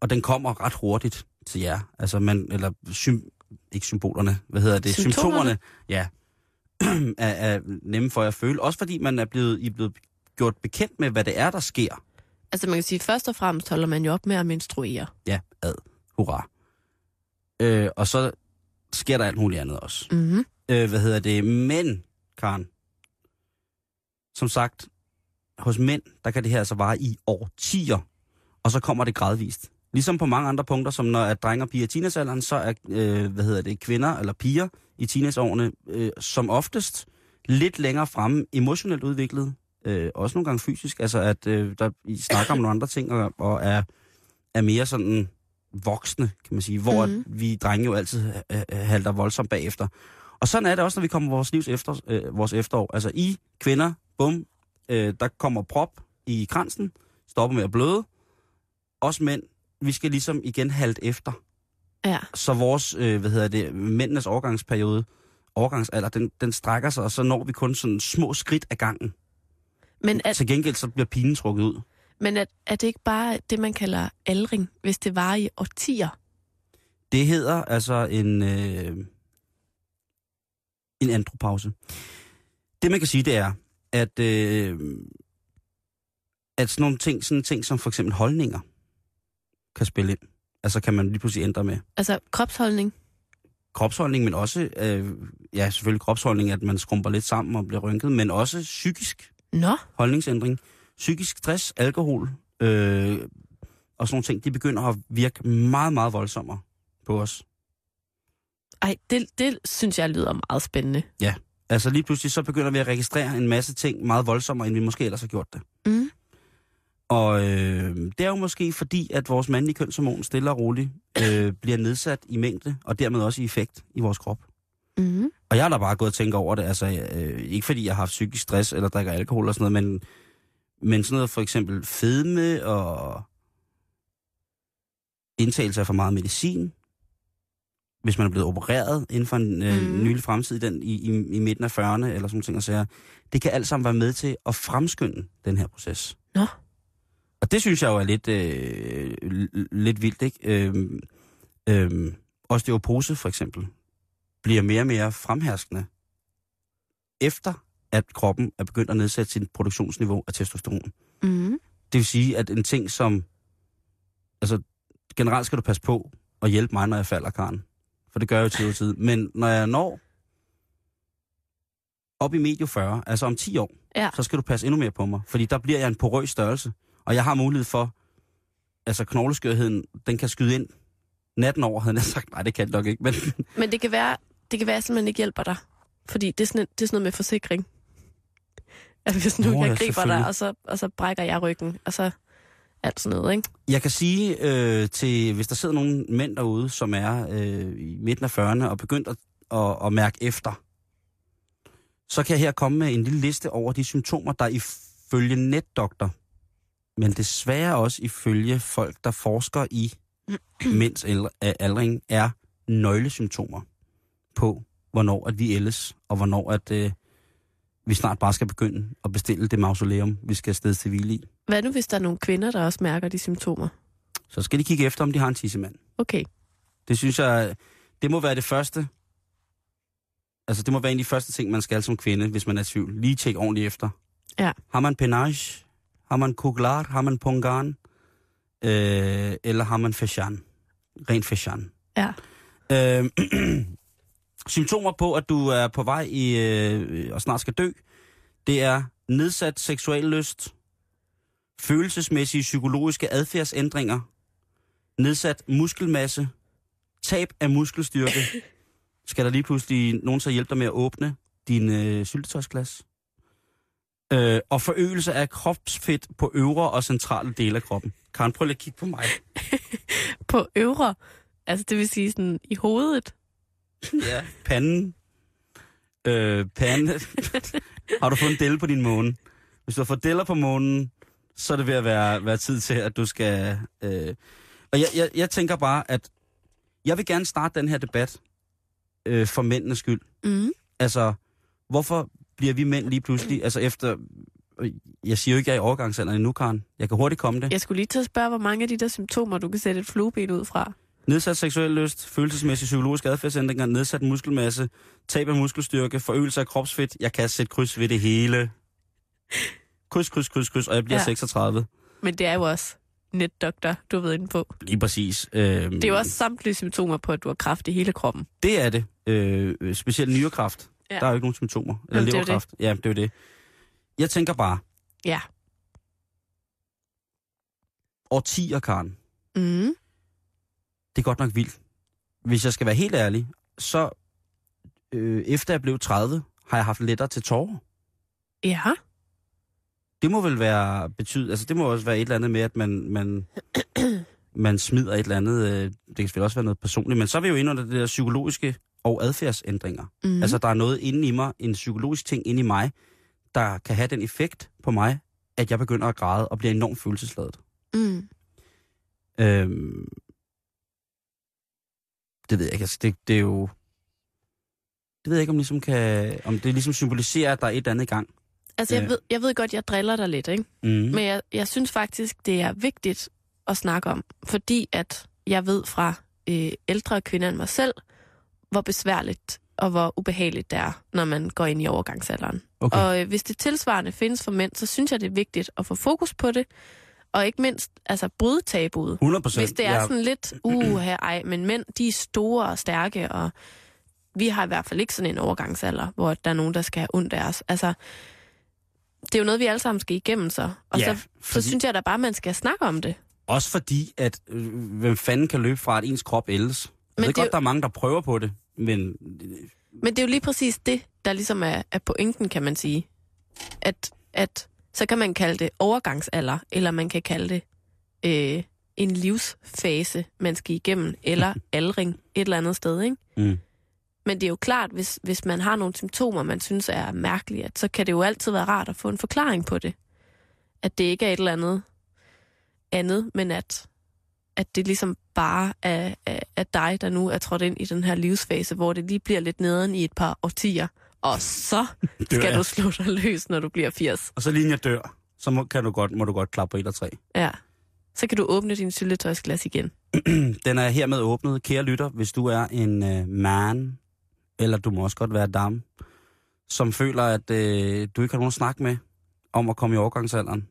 og den kommer ret hurtigt til jer. Altså man, eller sym, ikke symbolerne, hvad hedder det? Symptomerne? ja. er, er nemme for at føle. Også fordi man er blevet, I er blevet gjort bekendt med, hvad det er, der sker. Altså man kan sige, først og fremmest holder man jo op med at menstruere. Ja, ad. Hurra. Øh, og så sker der alt muligt andet også. Mm-hmm. Øh, hvad hedder det? Men, Karen, som sagt, hos mænd, der kan det her altså vare i årtier, og så kommer det gradvist. Ligesom på mange andre punkter, som når at drenge og piger i teenagealderen, så er, øh, hvad hedder det, kvinder eller piger i teenageårene øh, som oftest lidt længere fremme emotionelt udviklet, øh, også nogle gange fysisk, altså at øh, der I snakker om nogle andre ting, og, og er, er mere sådan voksne, kan man sige, hvor Mhm. mm. vi drenge jo altid øh, øh, halter voldsomt bagefter. Og sådan er det også, når vi kommer vores livs efter, øh, vores efterår. Altså I kvinder, bum, øh, der kommer prop i kransen, stopper med at bløde. Os mænd, vi skal ligesom igen halte efter. Ja. Så vores, øh, hvad hedder det, mændenes overgangsperiode, overgangsalder, den, den strækker sig, og så når vi kun sådan små skridt af gangen. Men, er, Til gengæld så bliver pigen trukket ud. men er, er det ikke bare det, man kalder aldring, hvis det var i årtier? Det hedder altså en, øh, en andropause. Det man kan sige, det er, at, øh, at sådan nogle ting, sådan ting som for eksempel holdninger, kan spille ind. Altså kan man lige pludselig ændre med Altså kropsholdning? kropsholdning, men også, øh, ja selvfølgelig kropsholdning, at man skrumper lidt sammen og bliver rynket, men også psykisk Nå, holdningsændring. Psykisk stress, alkohol øh, og sådan nogle ting, de begynder at virke meget, meget voldsommere på os. ej, det, det synes jeg lyder meget spændende. Altså lige pludselig så begynder vi at registrere en masse ting meget voldsommere, end vi måske ellers har gjort det. Mm. Og øh, det er jo måske fordi, at vores mandlige kønshormon stille og roligt øh, bliver nedsat i mængde, og dermed også i effekt i vores krop. Mm. Og jeg har da bare gået og tænkt over det, altså øh, ikke fordi jeg har haft psykisk stress eller drikker alkohol og sådan noget, men, men sådan noget for eksempel fedme og indtagelse af for meget medicin, hvis man er blevet opereret inden for en øh, mm. nylig fremtid den, i, i, i midten af 40'erne eller sådan ting, og sager, det kan alt sammen være med til at fremskynde den her proces. Nå. Og det synes jeg jo er lidt, øh, lidt vildt, ikke? Øhm, øhm, osteoporose for eksempel bliver mere og mere fremherskende efter at kroppen er begyndt at nedsætte sin produktionsniveau af testosteron. Mm. Det vil sige, at en ting som... Altså, generelt skal du passe på og hjælpe mig, når jeg falder, Karen. For det gør jeg jo tid og tid. Men når jeg når op i medio 40, altså om 10 år, Ja. så skal du passe endnu mere på mig. Fordi der bliver jeg en porøs størrelse. Og jeg har mulighed for... Altså, knogleskørheden, den kan skyde ind natten over, havde jeg sagt. Nej, det kan det nok ikke, men... Men det kan være, det kan være, at jeg simpelthen ikke hjælper dig. Fordi det er sådan, det er sådan noget med forsikring. At hvis nu Nå, jeg ja, griber dig, og så, og så brækker jeg ryggen, og så alt sådan noget, ikke? Jeg kan sige øh, til, hvis der sidder nogle mænd derude, som er øh, i midten af 40'erne og begyndt at, at, at mærke efter, så kan jeg her komme med en lille liste over de symptomer, der ifølge netdoktor, men desværre også ifølge folk, der forsker i al- aldring, er nøglesymptomer på, hvornår at vi ældes, og hvornår at øh, vi snart bare skal begynde at bestille det mausoleum, vi skal afsted til hvile i. Hvad nu, hvis der er nogle kvinder, der også mærker de symptomer? Så skal de kigge efter, om de har en tissemand. Okay. Det synes jeg, det må være det første. Altså, det må være en af de første ting, man skal som kvinde, hvis man er i tvivl. Lige tjekke ordentligt efter. Ja. Har man penage? Har man kuglar? Har man pongan? Øh, eller har man fashan? Rent fashan. Ja. Øh, symptomer på, at du er på vej i, øh, og snart skal dø, det er nedsat seksuel lyst, følelsesmæssige psykologiske adfærdsændringer, nedsat muskelmasse, tab af muskelstyrke, skal der lige pludselig nogen så hjælpe dig med at åbne din øh, syltetøjsglas. Øh, og forøgelse af kropsfedt på øvre og centrale dele af kroppen. Karen, prøv lige at kigge på mig. På øvre, altså det vil sige sådan i hovedet. Ja. Panden. Øh, pande. har du fået en delle på din måne? Hvis du har fået deller på månen, så er det ved at være, være tid til, at du skal... Øh... Og jeg, jeg, jeg tænker bare, at jeg vil gerne starte den her debat øh, for mændenes skyld. Mm. Altså, hvorfor bliver vi mænd lige pludselig, altså efter... øh, Jeg siger jo ikke, at jeg er i overgangsalderen endnu, Karen. Jeg kan hurtigt komme det. Jeg skulle lige til at spørge, hvor mange af de der symptomer, du kan sætte et flueben ud fra. Nedsat seksuel lyst, følelsesmæssig psykologisk adfærdsændringer, nedsat muskelmasse, tab af muskelstyrke, forøgelse af kropsfedt. Jeg kan sætte kryds ved det hele. Kryds, kryds, kryds, kryds, og jeg bliver Ja. ja. 36. Men det er jo også netdoktor, du har været inde på. Lige præcis. Øhm, Det er jo også samtlige symptomer på, at du har kræft i hele kroppen. Det er det. Øh, øh, specielt nyrekræft. Ja. Der er jo ikke nogen symptomer. Eller Jamen, det er leverkræft. Ja, det er jo det. Jeg tænker bare, Ja. årtier, Karen. Mm. Det er godt nok vildt. Hvis jeg skal være helt ærlig, så øh, efter jeg blev 30, har jeg haft lettere til tårer. Ja. Det må vel være betyde, altså det må også være et eller andet med, at man, man, man smider et eller andet, øh, det kan selvfølgelig også være noget personligt, men så er vi jo inde under det der psykologiske og adfærdsændringer. Mm. Altså der er noget inde i mig, en psykologisk ting inde i mig, der kan have den effekt på mig, at jeg begynder at græde og bliver enormt følelsesladet. Mm. Øhm, det ved jeg ikke, altså det, det er jo... Det ved jeg ikke, om, ligesom kan, om det ligesom symboliserer, at der er et eller andet i gang. Altså, jeg Ja. ved, jeg ved godt, jeg driller dig lidt, ikke? Mm. Men jeg, jeg synes faktisk, det er vigtigt at snakke om, fordi at jeg ved fra øh, ældre kvinder end mig selv, hvor besværligt og hvor ubehageligt det er, når man går ind i overgangsalderen. Okay. Og øh, hvis det tilsvarende findes for mænd, så synes jeg, det er vigtigt at få fokus på det, og ikke mindst altså bryde tabuet. 100 procent. Hvis det er sådan lidt, uh, her, ej, men mænd, de er store og stærke, og vi har i hvert fald ikke sådan en overgangsalder, hvor der er nogen, der skal have ondt af os. Altså, det er jo noget, vi alle sammen skal igennem så. Og Ja, så, så fordi- synes jeg da bare, man skal snakke om det. Også fordi, at øh, hvem fanden kan løbe fra, at ens krop ældes? Jeg Men ved det er godt, jo- der er mange, der prøver på det, men Men det er jo lige præcis det, der ligesom er, er pointen, kan man sige. At, at så kan man kalde det overgangsalder, eller man kan kalde det øh, en livsfase, man skal igennem, eller aldring et eller andet sted, ikke? Mm. Men det er jo klart, hvis, hvis man har nogle symptomer, man synes er mærkelige, at så kan det jo altid være rart at få en forklaring på det. At det ikke er et eller andet andet, men at, at det ligesom bare er, er, er dig, der nu er trådt ind i den her livsfase, hvor det lige bliver lidt nederen i et par årtier. Og så skal jeg. du slå dig løs, når du bliver 80. Og så lige jeg dør, så må, kan du godt, må du godt klappe på et eller tre. Ja. Så kan du åbne din syltetøjsglas igen. Den er hermed åbnet. Kære lytter, hvis du er en øh, man, eller du må også godt være dam, som føler, at øh, du ikke har nogen at snakke med om at komme i overgangsalderen,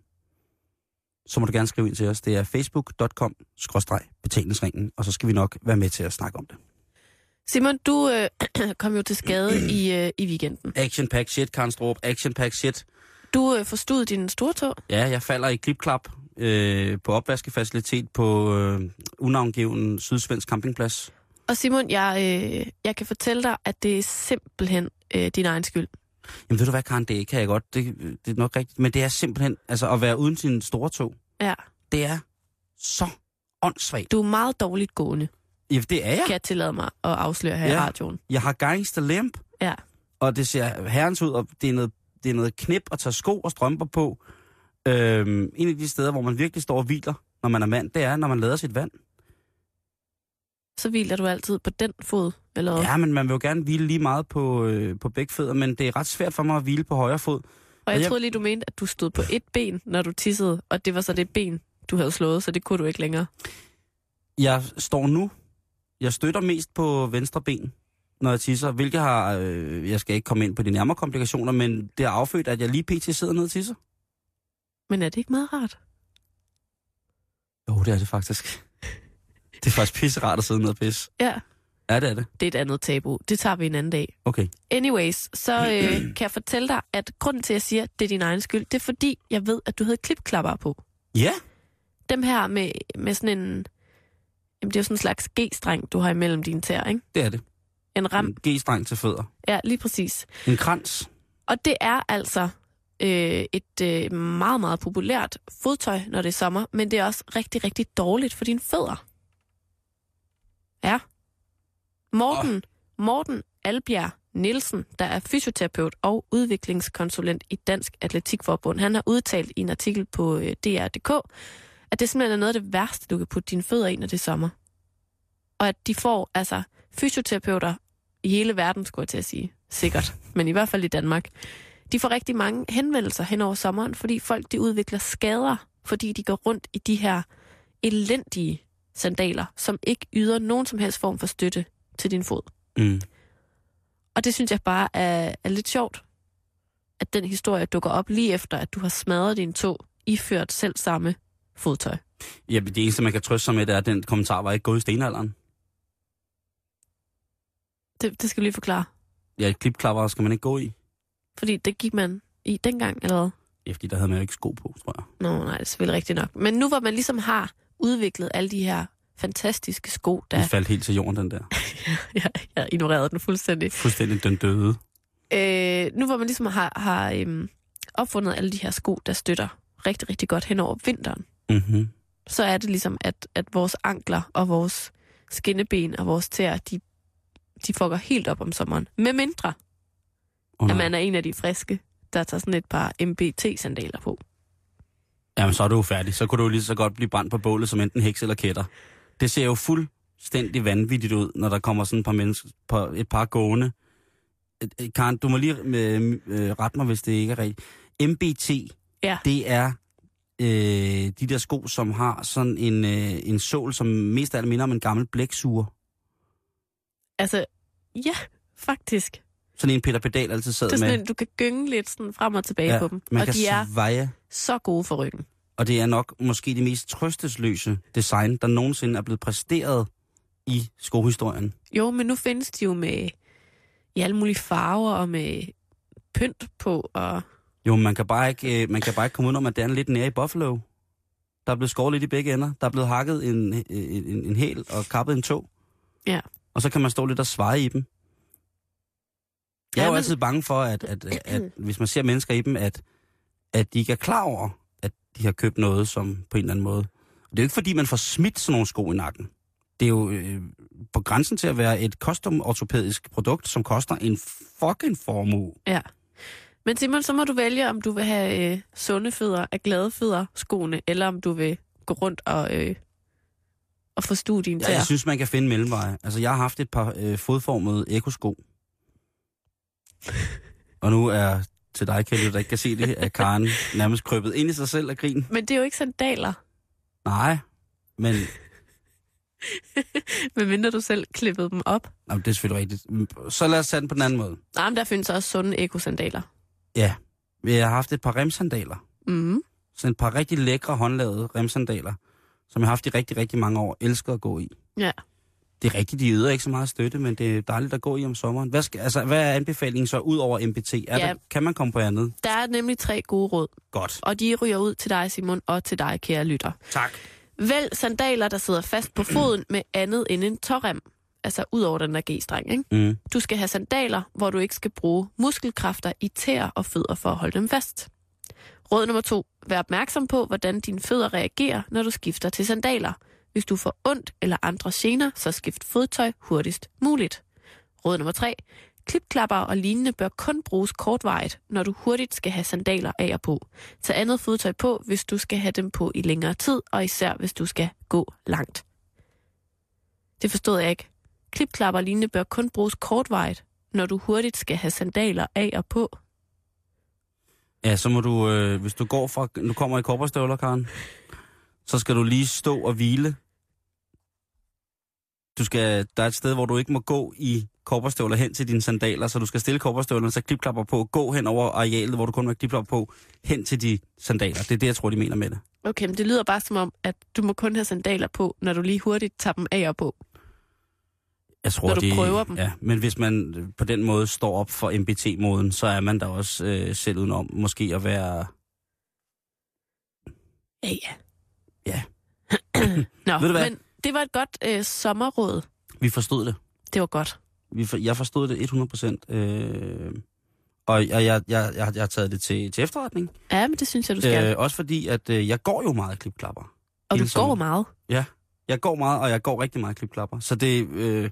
så må du gerne skrive ind til os. Det er facebook.com-betalingsringen, og så skal vi nok være med til at snakke om det. Simon, du øh, kom jo til skade i, øh, i weekenden. Action pack shit, Karen Strup. Action pack shit. Du øh, forstod din store tog. Ja, jeg falder i klipklap øh, på opvaskefacilitet på øh, unavngiven sydsvensk campingplads. Og Simon, jeg, øh, jeg kan fortælle dig, at det er simpelthen øh, din egen skyld. Jamen ved du hvad, Karen, det kan jeg godt. Det, det er nok rigtigt. Men det er simpelthen, altså at være uden sin store tog, Ja. det er så åndssvagt. Du er meget dårligt gående, Ja, det er jeg. kan jeg tillade mig at afsløre her ja. i radioen. Jeg har gangsterlemp, Ja. og det ser herrens ud, og det er noget, det er noget knip at tage sko og strømper på. Øhm, en af de steder, hvor man virkelig står og hviler, når man er mand, det er, når man lader sit vand. Så hviler du altid på den fod, eller hvad? Ja, men man vil jo gerne hvile lige meget på, øh, på begge fødder, men det er ret svært for mig at hvile på højre fod. Og jeg jeg- troede lige, du mente, at du stod på et ben, når du tissede, og det var så det ben, du havde slået, så det kunne du ikke længere. Jeg står nu, jeg støtter mest på venstre ben, når jeg tisser, hvilket har, øh, jeg skal ikke komme ind på de nærmere komplikationer, men det har affødt, at jeg lige pt. sidder ned og tisser. Men er det ikke meget rart? Jo, det er det faktisk. Det er faktisk pisserart at sidde ned og pisse. Ja, Ja, det er det. det er et andet tabu. Det tager vi en anden dag. Okay. Anyways, så øh, kan jeg fortælle dig, at grunden til, at jeg siger, at det er din egen skyld, det er fordi, jeg ved, at du havde klipklapper på. Ja, Dem her med, med sådan en, Jamen, det er jo sådan en slags G-streng, du har imellem dine tæer, ikke? Det er det. En ram. En G-streng til fødder. Ja, lige præcis. En krans. Og det er altså øh, et øh, meget, meget populært fodtøj, når det er sommer, men det er også rigtig, rigtig dårligt for dine fødder. Ja. Morten, oh. Morten Albjerg Nielsen, der er fysioterapeut og udviklingskonsulent i Dansk Atletikforbund, han har udtalt i en artikel på øh, DR.dk, at det simpelthen er noget af det værste, du kan putte dine fødder i, når det er sommer. Og at de får altså fysioterapeuter i hele verden, skulle jeg til at sige, sikkert, men i hvert fald i Danmark, de får rigtig mange henvendelser hen over sommeren, fordi folk de udvikler skader, fordi de går rundt i de her elendige sandaler, som ikke yder nogen som helst form for støtte til din fod. Mm. Og det synes jeg bare er, er lidt sjovt, at den historie dukker op lige efter, at du har smadret din tog, iført selv samme fodtøj. Ja, det eneste, man kan trøste sig med, det er, at den kommentar var ikke gået i stenalderen. Det, det skal du lige forklare. Ja, klipklapper skal man ikke gå i. Fordi det gik man i dengang, eller hvad? Ja, fordi der havde man jo ikke sko på, tror jeg. Nå, nej, det er selvfølgelig rigtigt nok. Men nu hvor man ligesom har udviklet alle de her fantastiske sko, der... Den faldt helt til jorden, den der. jeg, jeg ignorerede den fuldstændig. Fuldstændig den døde. Øh, nu hvor man ligesom har, har øhm, opfundet alle de her sko, der støtter rigtig, rigtig godt hen over vinteren, Mm-hmm. så er det ligesom, at, at vores ankler og vores skinneben og vores tæer, de, de fucker helt op om sommeren. Med mindre, Oh, at man er en af de friske, der tager sådan et par MBT-sandaler på. Jamen, så er du jo færdig. Så kunne du jo lige så godt blive brændt på bålet som enten heks eller kætter. Det ser jo fuldstændig vanvittigt ud, når der kommer sådan et par mennesker, på et par gående. Karen, du må lige øh, øh, rette mig, hvis det ikke er rigtigt. MBT, Ja. det er øh, de der sko, som har sådan en, øh, en sål, som mest af alt minder om en gammel blæksuger. Altså, ja, faktisk. Sådan en Peter Pedal altid sad Det er med. sådan, en, du kan gynge lidt sådan frem og tilbage ja, på dem. man Og kan de er sveje. så gode for ryggen. Og det er nok måske det mest trøstesløse design, der nogensinde er blevet præsteret i skohistorien. Jo, men nu findes de jo med i alle mulige farver og med pynt på. Og Jo, man kan bare ikke, øh, man kan bare ikke komme ud at det er lidt nære i Buffalo. Der er blevet skåret lidt i begge ender. Der er blevet hakket en, en, en, en hæl og kappet en tog. Ja. Og så kan man stå lidt og sveje i dem. Jeg er Ja, jo men- altid bange for, at, at, at, at hvis man ser mennesker i dem, at, at de ikke er klar over, de har købt noget som på en eller anden måde. Og det er jo ikke fordi, man får smidt sådan nogle sko i nakken. Det er jo øh, på grænsen til at være et custom-ortopædisk produkt, som koster en fucking formue. ja. Men Simon, så må du vælge, om du vil have øh, sunde fødder af glade fødder skoene, eller om du vil gå rundt og, øh, og få studien Ja, til jeg synes, man kan finde mellemveje. Altså, jeg har haft et par øh, fodformede ekosko. Og nu er til dig, Kjell, der ikke kan se det, er Karen nærmest krøbet ind i sig selv af grin. Men det er jo ikke sandaler, Nej, men medmindre du selv klippede dem op. jamen, det er selvfølgelig rigtigt. Så lad os tage den på den anden måde. Nej, men der findes også sunde ekosandaler. Ja, vi har haft et par remsandaler. Mm. Sådan et par rigtig lækre håndlavede remsandaler, som jeg har haft i rigtig, rigtig mange år. Elsker at gå i. Ja. Det er rigtigt, de yder ikke så meget støtte, men det er dejligt at gå i om sommeren. Hvad, skal, altså, hvad er anbefalingen så ud over MBT? Er Ja. der, kan man komme på andet? Der er nemlig tre gode råd, Godt. og de ryger ud til dig, Simon, og til dig, kære lytter. Tak. Vælg sandaler, der sidder fast på foden med andet end en tårrem. Altså ud over den der G-streng, ikke? Mm. Du skal have sandaler, hvor du ikke skal bruge muskelkræfter i tæer og fødder for at holde dem fast. Råd nummer to. Vær opmærksom på, hvordan dine fødder reagerer, når du skifter til sandaler. Hvis du får ondt eller andre gener, så skift fodtøj hurtigst muligt. Råd nummer 3. Klipklapper og lignende bør kun bruges kortvarigt, når du hurtigt skal have sandaler af og på. Tag andet fodtøj på, hvis du skal have dem på i længere tid, og især hvis du skal gå langt. Det forstod jeg ikke. Klipklapper og lignende bør kun bruges kortvarigt, når du hurtigt skal have sandaler af og på. Ja, så må du, øh, hvis du går fra, nu kommer i korperstøvler, Karen, så skal du lige stå og hvile. Du skal, der er et sted, hvor du ikke må gå i korperstøvler hen til dine sandaler, så du skal stille korperstøvlerne, så klipklapper på, gå hen over arealet, hvor du kun har klipklapper på, hen til de sandaler. Det er det, jeg tror, de mener med det. Okay, men det lyder bare som om, at du må kun have sandaler på, når du lige hurtigt tager dem af og på. Jeg tror, Når du de, prøver dem. Ja, men hvis man på den måde står op for MBT-moden, så er man da også øh, selv udenom måske at være... Ja, ja. Ja. Nå, Ved du hvad? men det var et godt øh, sommerråd. Vi forstod det. Det var godt. Vi for, jeg forstod det 100 procent. Øh, og jeg, jeg, jeg, jeg, jeg har taget det til, til efterretning. Ja, men det synes jeg, du skal. Øh, også fordi, at øh, jeg går jo meget klipklapper. og du går meget. Ja, jeg går meget, og jeg går rigtig meget klipklapper. Så det, øh,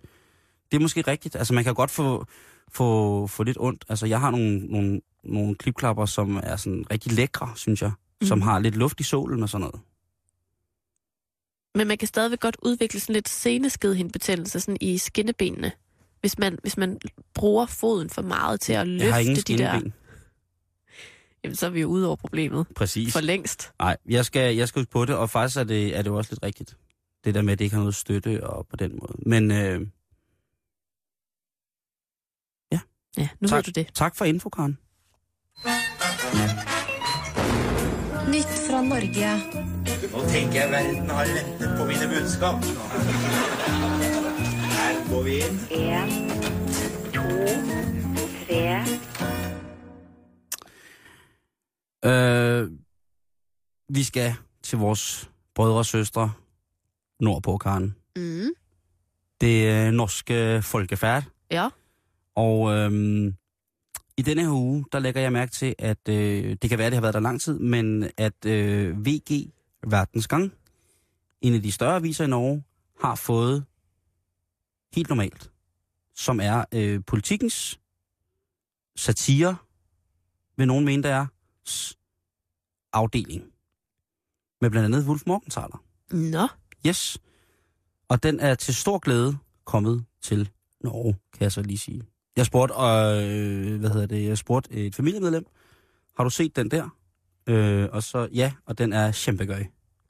det er måske rigtigt. Altså, man kan godt få, få, få lidt ondt. Altså, jeg har nogle, nogle, nogle klipklapper, som er sådan rigtig lækre, synes jeg. Mm. Som Mhm. har lidt luft i solen og sådan noget. Men man kan stadigvæk godt udvikle sådan lidt seneskedhindbetændelse sådan i skinnebenene. Hvis man, hvis man bruger foden for meget til at jeg har ingen løfte de der... Jamen, så er vi jo ude over problemet. Præcis. For længst. Nej, jeg skal, jeg skal huske på det, og faktisk er det, er det også lidt rigtigt. Det der med, at det ikke har noget støtte og på den måde. Men øh, Ja, nu Tak. ved du det. tak for info, Karen. Nytt fra Norge. Nå tenker jeg verden har ventet på mine budskap. Her går vi inn. En, to, tre. Øh, vi skal til vores brødre og søstre nordpå, Karen. Mm. Det er norske folkefærd. Ja. Og øhm, i denne her uge, der lægger jeg mærke til, at øh, det kan være, at det har været der lang tid, men at øh, VG Verdensgang, en af de større aviser i Norge, har fået helt normalt, som er øh, politikens satire, vil nogen mene, der er, afdeling. Med blandt andet Wolf Morgenthaler. Nå. Yes. Og den er til stor glæde kommet til Norge, kan jeg så lige sige. Jeg spurgte, øh, hvad hedder det, jeg spurgte et familiemedlem, har du set den der? Øh, og så, ja, og den er kæmpegøj.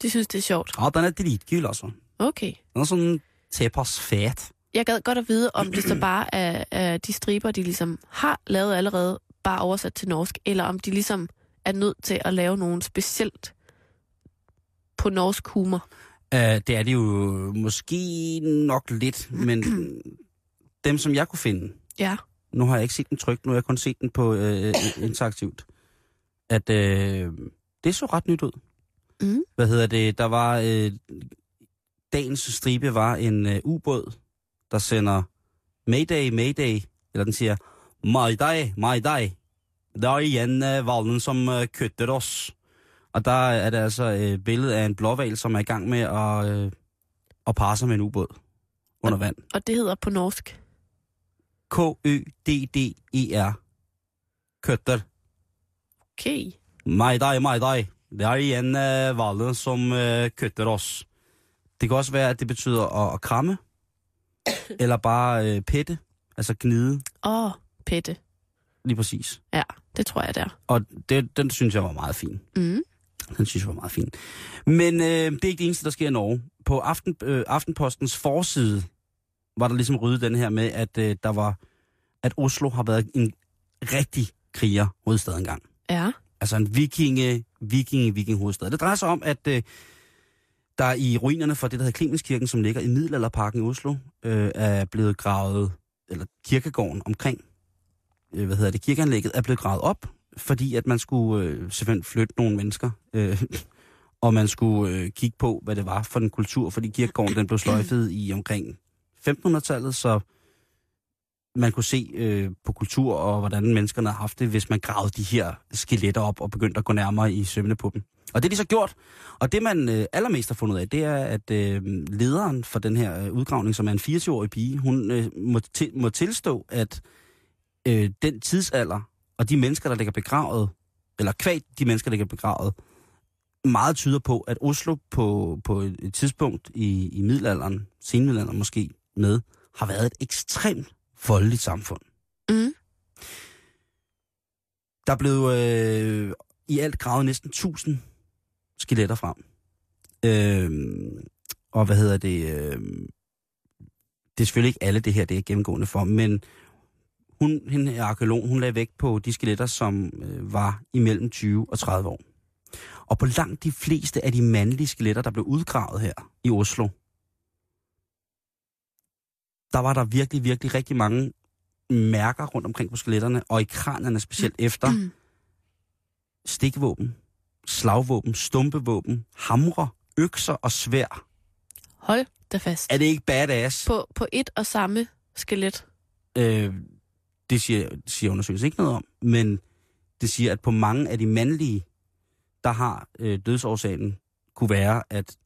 De synes, det er sjovt. Og den er dritkul, altså. Okay. Den er sådan tilpas fet. Jeg gad godt at vide, om det så bare er, er de striber, de ligesom har lavet allerede, bare oversat til norsk, eller om de ligesom er nødt til at lave nogen specielt på norsk humor. Uh, det er det jo måske nok lidt, men dem, som jeg kunne finde, Ja. nu har jeg ikke set den trygt, nu har jeg kun set den på øh, interaktivt, at øh, det så ret nyt ud. Mm. Hvad hedder det? Der var, øh, dagens stribe var en øh, ubåd, der sender Mayday, Mayday, eller den siger, Mayday, Mayday. Der er igen øh, valden, som øh, køtter os. Og der er det altså øh, billedet af en blåval, som er i gang med at, øh, at parre sig med en ubåd under vand. Og det hedder på norsk. K-Ø-D-D-E-R. Køtter. Okay. Mayday, Mayday. Det er igen øh, valden, som øh, køtter os. Det kan også være, at det betyder at, at kramme, eller bare øh, pette, altså gnide, Åh, Pette. lige præcis. Ja, det tror jeg der. Og det, den synes jeg var meget fin. Mm. Den synes jeg var meget fin. Men øh, det er ikke det eneste, der sker i Norge. På Aften, øh, Aftenpostens forside var der ligesom ryddet den her med, at øh, der var, at Oslo har været en rigtig kriger hovedstad engang. Ja. Altså en vikinge, vikinge, viking hovedstad. Det drejer sig om, at øh, der i ruinerne for det, der hedder Klemenskirken, som ligger i Middelalderparken i Oslo, øh, er blevet gravet, eller kirkegården omkring, øh, hvad hedder det, kirkeanlægget, er blevet gravet op, fordi at man skulle øh, selvfølgelig flytte nogle mennesker, øh, og man skulle øh, kigge på, hvad det var for en kultur, fordi kirkegården den blev sløjfet i omkring 1500-tallet, så man kunne se øh, på kultur og hvordan menneskerne har haft det, hvis man gravede de her skeletter op og begyndte at gå nærmere i sømmene på dem. Og det er de så gjort. Og det man øh, allermest har fundet ud af, det er, at øh, lederen for den her øh, udgravning, som er en 24-årig pige, hun øh, må, til, må tilstå, at øh, den tidsalder og de mennesker, der ligger begravet, eller kvad de mennesker, der ligger begravet, meget tyder på, at Oslo på, på et et tidspunkt i, i middelalderen, senmiddelalderen måske med, har været et ekstremt voldeligt samfund. Mm. Der blev øh, i alt gravet næsten 1000 skeletter frem. Øh, og hvad hedder det? Øh, det er selvfølgelig ikke alle det her, det er gennemgående for, men hun, hende arkeolog, hun lagde vægt på de skeletter, som øh, var imellem 20 og 30 år. Og på langt de fleste af de mandlige skeletter, der blev udgravet her i Oslo, der var der virkelig, virkelig rigtig mange mærker rundt omkring på skeletterne, og i kranierne specielt efter Mm. stikvåben, slagvåben, stumpevåben, hamre, økser og svær. Hold da fast. Er det ikke badass? På, på et og samme skelet. Øh, det siger, siger undersøgelsen ikke noget om, men det siger, at på mange af de mandlige, der har øh, dødsårsagen kunne være, at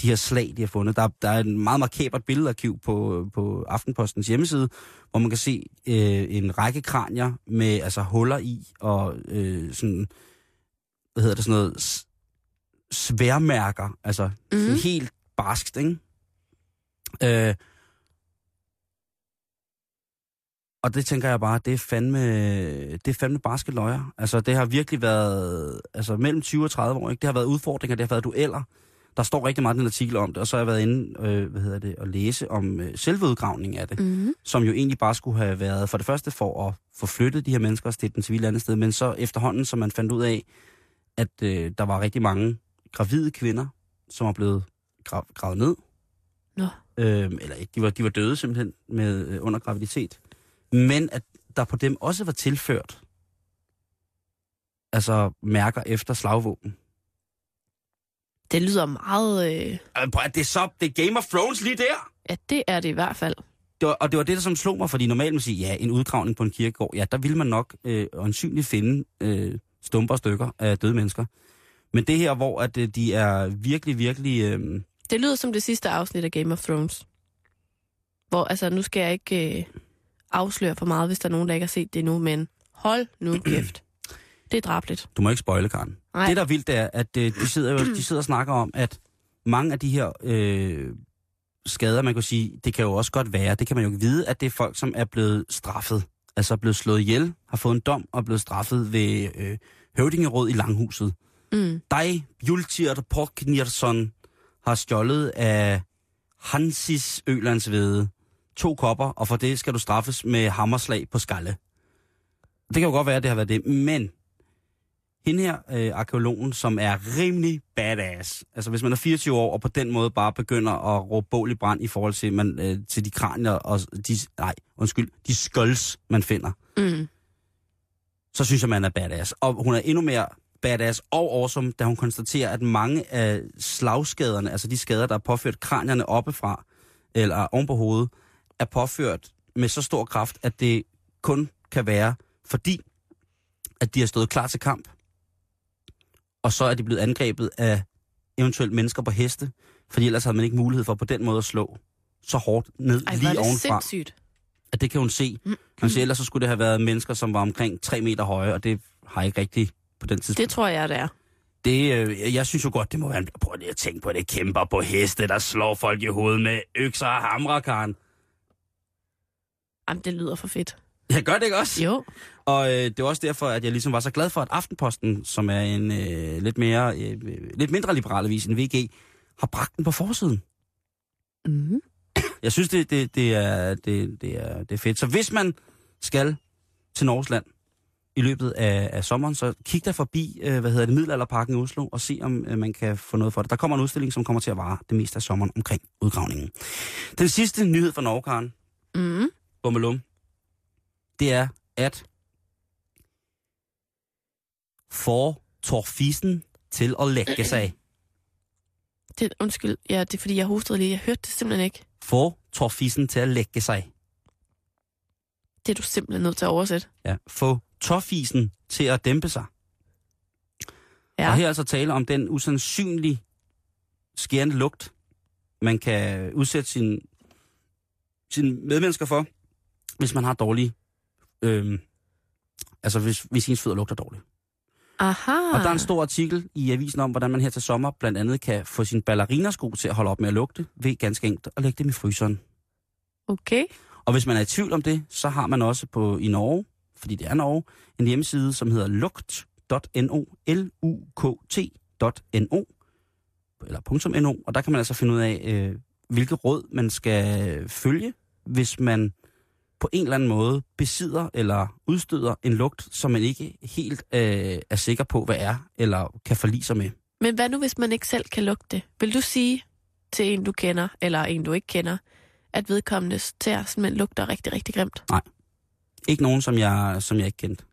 de her slag, de har fundet, der, der er en meget markabert billedarkiv på, på Aftenpostens hjemmeside, hvor man kan se øh, en række kranier med altså huller i, og øh, sådan, hvad hedder det, sådan noget, sværmærker, altså mm. Mhm. helt barskt, ikke? Øh, og det tænker jeg bare, det er fandme, det er fandme barske løjer. Altså, det har virkelig været, altså mellem 20 og 30 år, ikke? Det har været udfordringer, det har været dueller. Der står rigtig meget i den artikel om det, og så har jeg været inde, øh, hvad hedder det, at læse om øh, selve udgravningen af det, Mm-hmm. som jo egentlig bare skulle have været, for det første for at få flyttet de her mennesker til den civile andet sted, men så efterhånden, som man fandt ud af, at øh, der var rigtig mange gravide kvinder, som var blevet gra- gravet ned. Nå. Øh, eller ikke, de var, de var døde simpelthen med, øh, under graviditet. Men at der på dem også var tilført altså mærker efter slagvåben. Det lyder meget... Øh, prøv at det er så, det er Game of Thrones lige der. ja, det er det i hvert fald. Det var, og det var det, der som slog mig, fordi normalt man siger, ja, en udgravning på en kirkegård, ja, der ville man nok øh, øjensynligt finde øh, stumper og stykker af døde mennesker. Men det her, hvor at, øh, de er virkelig, virkelig... Øh, Det lyder som det sidste afsnit af Game of Thrones. Hvor, altså, nu skal jeg ikke øh, afsløre for meget, hvis der er nogen, der ikke har set det endnu, men hold nu kæft. Det er drabligt. du må ikke spoile, Karen. Nej. Det, der er vildt, det er, at øh, de, sidder jo, de sidder og snakker om, at mange af de her øh, skader, man kan sige, det kan jo også godt være, det kan man jo ikke vide, at det er folk, som er blevet straffet. Altså blevet slået ihjel, har fået en dom og er blevet straffet ved øh, høvdingeråd i Langhuset. Mm. dig, Jultirt Porknirson, har stjålet af Hansis Ølandsvede to kopper, og for det skal du straffes med hammerslag på skalle. Det kan jo godt være, at det har været det, men hende her, øh, arkeologen, som er rimelig badass, altså hvis man er 24 år, og på den måde bare begynder at råbe bål i brand i forhold til, man, øh, til de kranier og de, nej, undskyld, de skulls, man finder, Mm. så synes jeg, man er badass. Og hun er endnu mere badass og awesome, da hun konstaterer, at mange af slagskaderne, altså de skader, der er påført kranierne oppefra, eller oven på hovedet, er påført med så stor kraft, at det kun kan være, fordi at de har stået klar til kamp, og så er de blevet angrebet af eventuelt mennesker på heste, fordi ellers havde man ikke mulighed for på den måde at slå så hårdt ned Ej, lige det ovenfra sindssygt. at det kan hun se. Man siger, ellers så skulle det have været mennesker, som var omkring 3 meter høje, og det har ikke rigtigt på den tidspunkt. Det tror jeg, det er. Det, øh, jeg synes jo godt, det må være... Prøv lige at tænke på det. Kæmper på heste, der slår folk i hovedet med økser og hamre, Karen. Jamen, det lyder for fedt. Jeg gør det ikke også? Jo. Og øh, det er også derfor, at jeg ligesom var så glad for, at Aftenposten, som er en øh, lidt, mere, øh, lidt mindre liberal avis end VG, har bragt den på forsiden. Mm. Jeg synes, det, det, det, er, det, det, er, det er fedt. Så hvis man skal til Norgesland i løbet af, af sommeren, så kig der forbi, øh, hvad hedder det, Middelalderparken i Oslo, og se, om øh, man kan få noget for det. Der kommer en udstilling, som kommer til at vare det meste af sommeren omkring udgravningen. Den sidste nyhed fra Norge, Karen, Mm. Bummelum, det er, at får Torfisen til at lægge sig. Det, undskyld, ja, det er fordi, jeg hostede lige. Jeg hørte det simpelthen ikke. Får Torfisen til at lægge sig. Det er du simpelthen nødt til at oversætte. Ja, få Torfisen til at dæmpe sig. Ja. Og her er altså tale om den usandsynlig skærende lugt, man kan udsætte sin, sine medmennesker for, hvis man har dårlige... Øhm, altså, hvis, hvis ens fødder lugter dårligt. Aha. Og der er en stor artikel i avisen om, hvordan man her til sommer blandt andet kan få sine ballerinasko til at holde op med at lugte, ved ganske enkelt at lægge dem i fryseren. Okay. Og hvis man er i tvivl om det, så har man også på i Norge, fordi det er Norge, en hjemmeside, som hedder lugt.no, l u k t.no, eller .no, og der kan man altså finde ud af, øh, hvilke råd man skal følge, hvis man på en eller anden måde besidder eller udstøder en lugt, som man ikke helt øh, er sikker på, hvad er, eller kan forlige sig med. Men hvad nu, hvis man ikke selv kan lugte det? Vil du sige til en, du kender, eller en, du ikke kender, at vedkommende tær simpelthen lugter rigtig, rigtig grimt? Ikke nogen, som jeg, som jeg ikke kendte.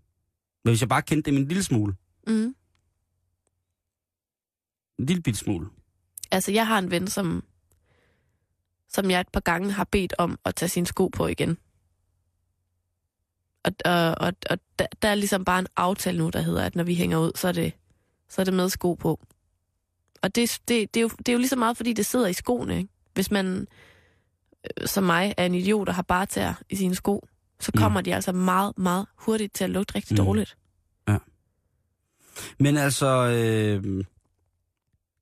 Men hvis jeg bare kendte dem en lille smule, Mm. en lille bitte smule, Altså, jeg har en ven, som som jeg et par gange har bedt om at tage sine sko på igen. Og, og, og, og der, der er ligesom bare en aftale nu, der hedder, at når vi hænger ud, så er det, så er det med sko på. Og det, det, det, er jo, det er jo lige så meget, fordi det sidder i skoene. Ikke? Hvis man, øh, som mig, er en idiot og har bare tæer i sine sko, så Mm. kommer de altså meget, meget hurtigt til at lugte rigtig Mm. dårligt. Men altså, øh,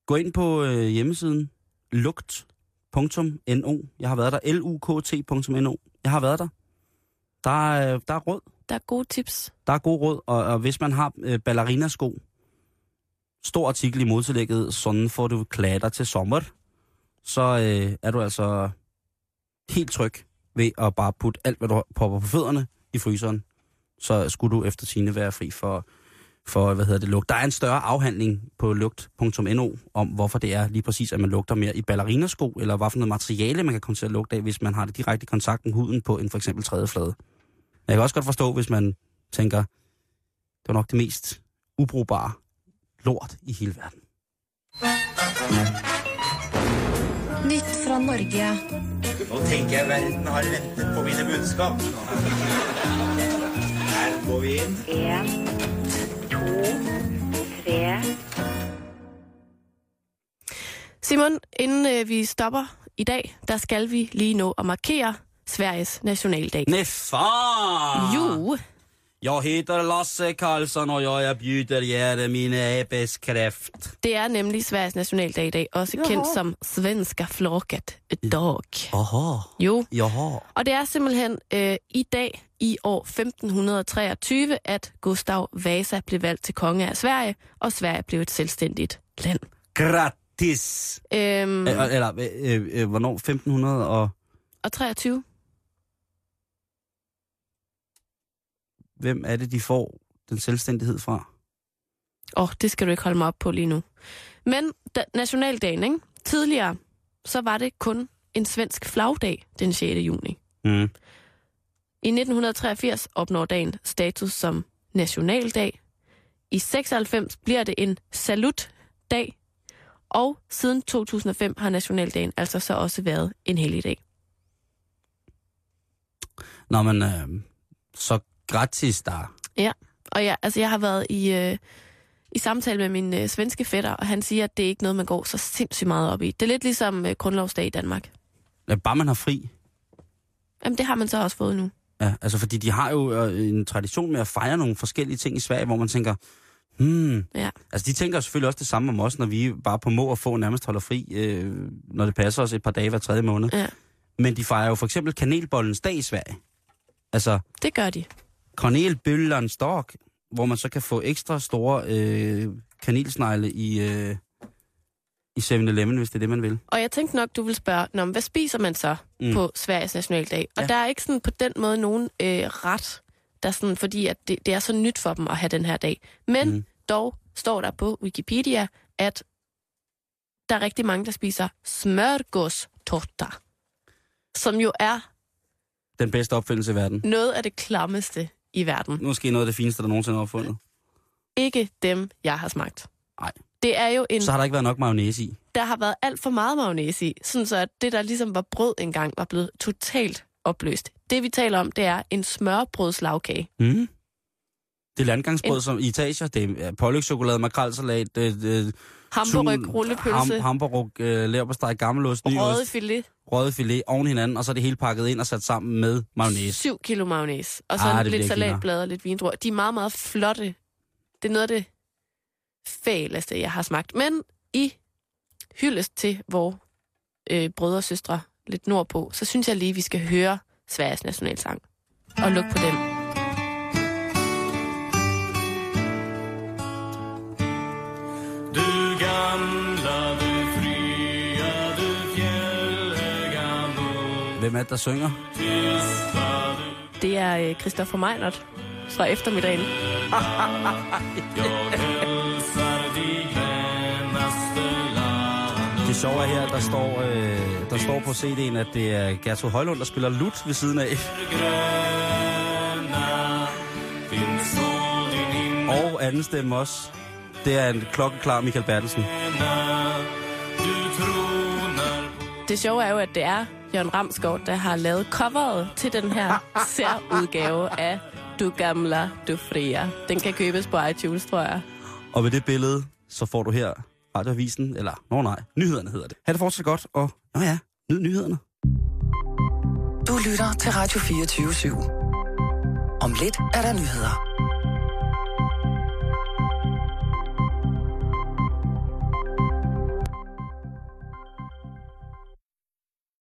gå ind på øh, hjemmesiden lugt.no. Jeg har været der. lukt.no. Jeg har været der. Der er, der er råd. Der er gode tips. Der er god råd, og, og hvis man har øh, ballerinasko, stor artikel i modtillægget, sådan får du klæder til sommer, så øh, er du altså helt tryg ved at bare putte alt, hvad du popper på fødderne i fryseren. Så skulle du efter sine være fri for, for hvad hedder det, lugt. Der er en større afhandling på lugt.no om, hvorfor det er lige præcis, at man lugter mere i ballerinasko, eller hvad for noget materiale, man kan komme til at lugte af, hvis man har det direkte i kontakt med huden på en for eksempel tredje flade. Jeg kan også godt forstå, hvis man tænker, det var nok det mest ubrugbare lort i hele verden. Nytt fra Norge. Nå tenker jeg verden har ventet på mine budskap. Her går vi inn. En, to, tre. Simon, inden øh, vi stopper i dag, der skal vi lige nå at markere Sveriges nationaldag. Nej, fan! Jo, Jeg heter Lasse Karlsson, og jeg bjuder jer mine æbeskræft. det er nemlig Sveriges nationaldag i dag, også Jaha. kendt som Svenska flagget dag. Aha, Jo, jaha. og det er simpelthen øh, i dag i år 1523, at Gustav Vasa blev valgt til konge af Sverige, og Sverige blev et selvstændigt land. Gratis! Øhm, Øh, eller, øh, øh, øh, hvornår? 1500 og... og 23. Hvem er det, de får den selvstændighed fra? Åh, oh, det skal du ikke holde mig op på lige nu. Men da, nationaldagen, ikke? Tidligere, så var det kun en svensk flagdag den 6. juni. Mm. I 1983 opnår dagen status som nationaldag. I 96 bliver det en salutdag. Og siden 2005 har nationaldagen altså så også været en helligdag. Nå, men øh, så gratis der. Og jeg, altså, jeg har været i, øh, i samtale med min øh, svenske fætter, og han siger, at det er ikke noget, man går så sindssygt meget op i. Det er lidt ligesom øh, grundlovsdag i Danmark. Ja, bare man har fri. Jamen, det har man så også fået nu. Ja, altså fordi de har jo øh, en tradition med at fejre nogle forskellige ting i Sverige, hvor man tænker, hmm, Ja. altså de tænker selvfølgelig også det samme om os, når vi bare på må og få nærmest holder fri, øh, når det passer os et par dage hver tredje måned. Ja. Men de fejrer jo for eksempel kanelbollens dag i Sverige. Altså Det gør de. Kanelbøllerens dag, hvor man så kan få ekstra store øh, kanelsnegle i, øh, i 7-Eleven, hvis det er det, man vil. Og jeg tænkte nok, du vil spørge, Nå, hvad spiser man så Mm. på Sveriges nationaldag? Og Ja. der er ikke sådan på den måde nogen øh, ret, der sådan, fordi at det, det er så nyt for dem at have den her dag. Men Mm. dog står der på Wikipedia, at der er rigtig mange, der spiser smørgåstårta, som jo er Den bedste opfindelse i verden. noget af det klammeste i verden. Måske noget af det fineste, der nogensinde er opfundet. Ikke dem, jeg har smagt. Nej. Det er jo en, Så har der ikke været nok mayonnaise i. der har været alt for meget mayonnaise i, sådan så at det, der ligesom var brød engang, var blevet totalt opløst. Det, vi taler om, det er en smørbrødslagkage. Mm. Det er landgangsbrød En- som i etager, det er pålægtschokolade, makrelsalat, det, det, Hamburg, rullepølse, ham, hamburg, øh, leverpostej, gammelost, ny røget ost, filet, røget filet oven hinanden, og så er det hele pakket ind og sat sammen med mayonnaise. 7 kilo mayonnaise, og så Ah, lidt salatblad og lidt vindruer. De er meget, meget flotte. Det er noget af det fæleste, jeg har smagt. Men i hyldest til vores øh, brødre og søstre lidt nordpå, så synes jeg lige, vi skal høre Sveriges nationalsang. Og lukke på den. Hvem er det, der synger? Det er øh, Christoffer Meinert fra eftermiddagen. Det sjove er her, der står, øh, der står på CD'en, at det er Gertrud Højlund, der spiller lut ved siden af. Og anden stemme også. Det er en klokkeklar Michael Bertelsen. Det sjove er jo, at det er Jørgen Ramskov, der har lavet coveret til den her særudgave af Du Gamla, Du Fria. Den kan købes på iTunes, tror jeg. Og med det billede, så får du her radioavisen, eller, nå nej, nyhederne hedder det. Ha' det fortsat godt, og nå ja, nyd nyhederne. Du lytter til Radio 24 /7. Om lidt er der nyheder.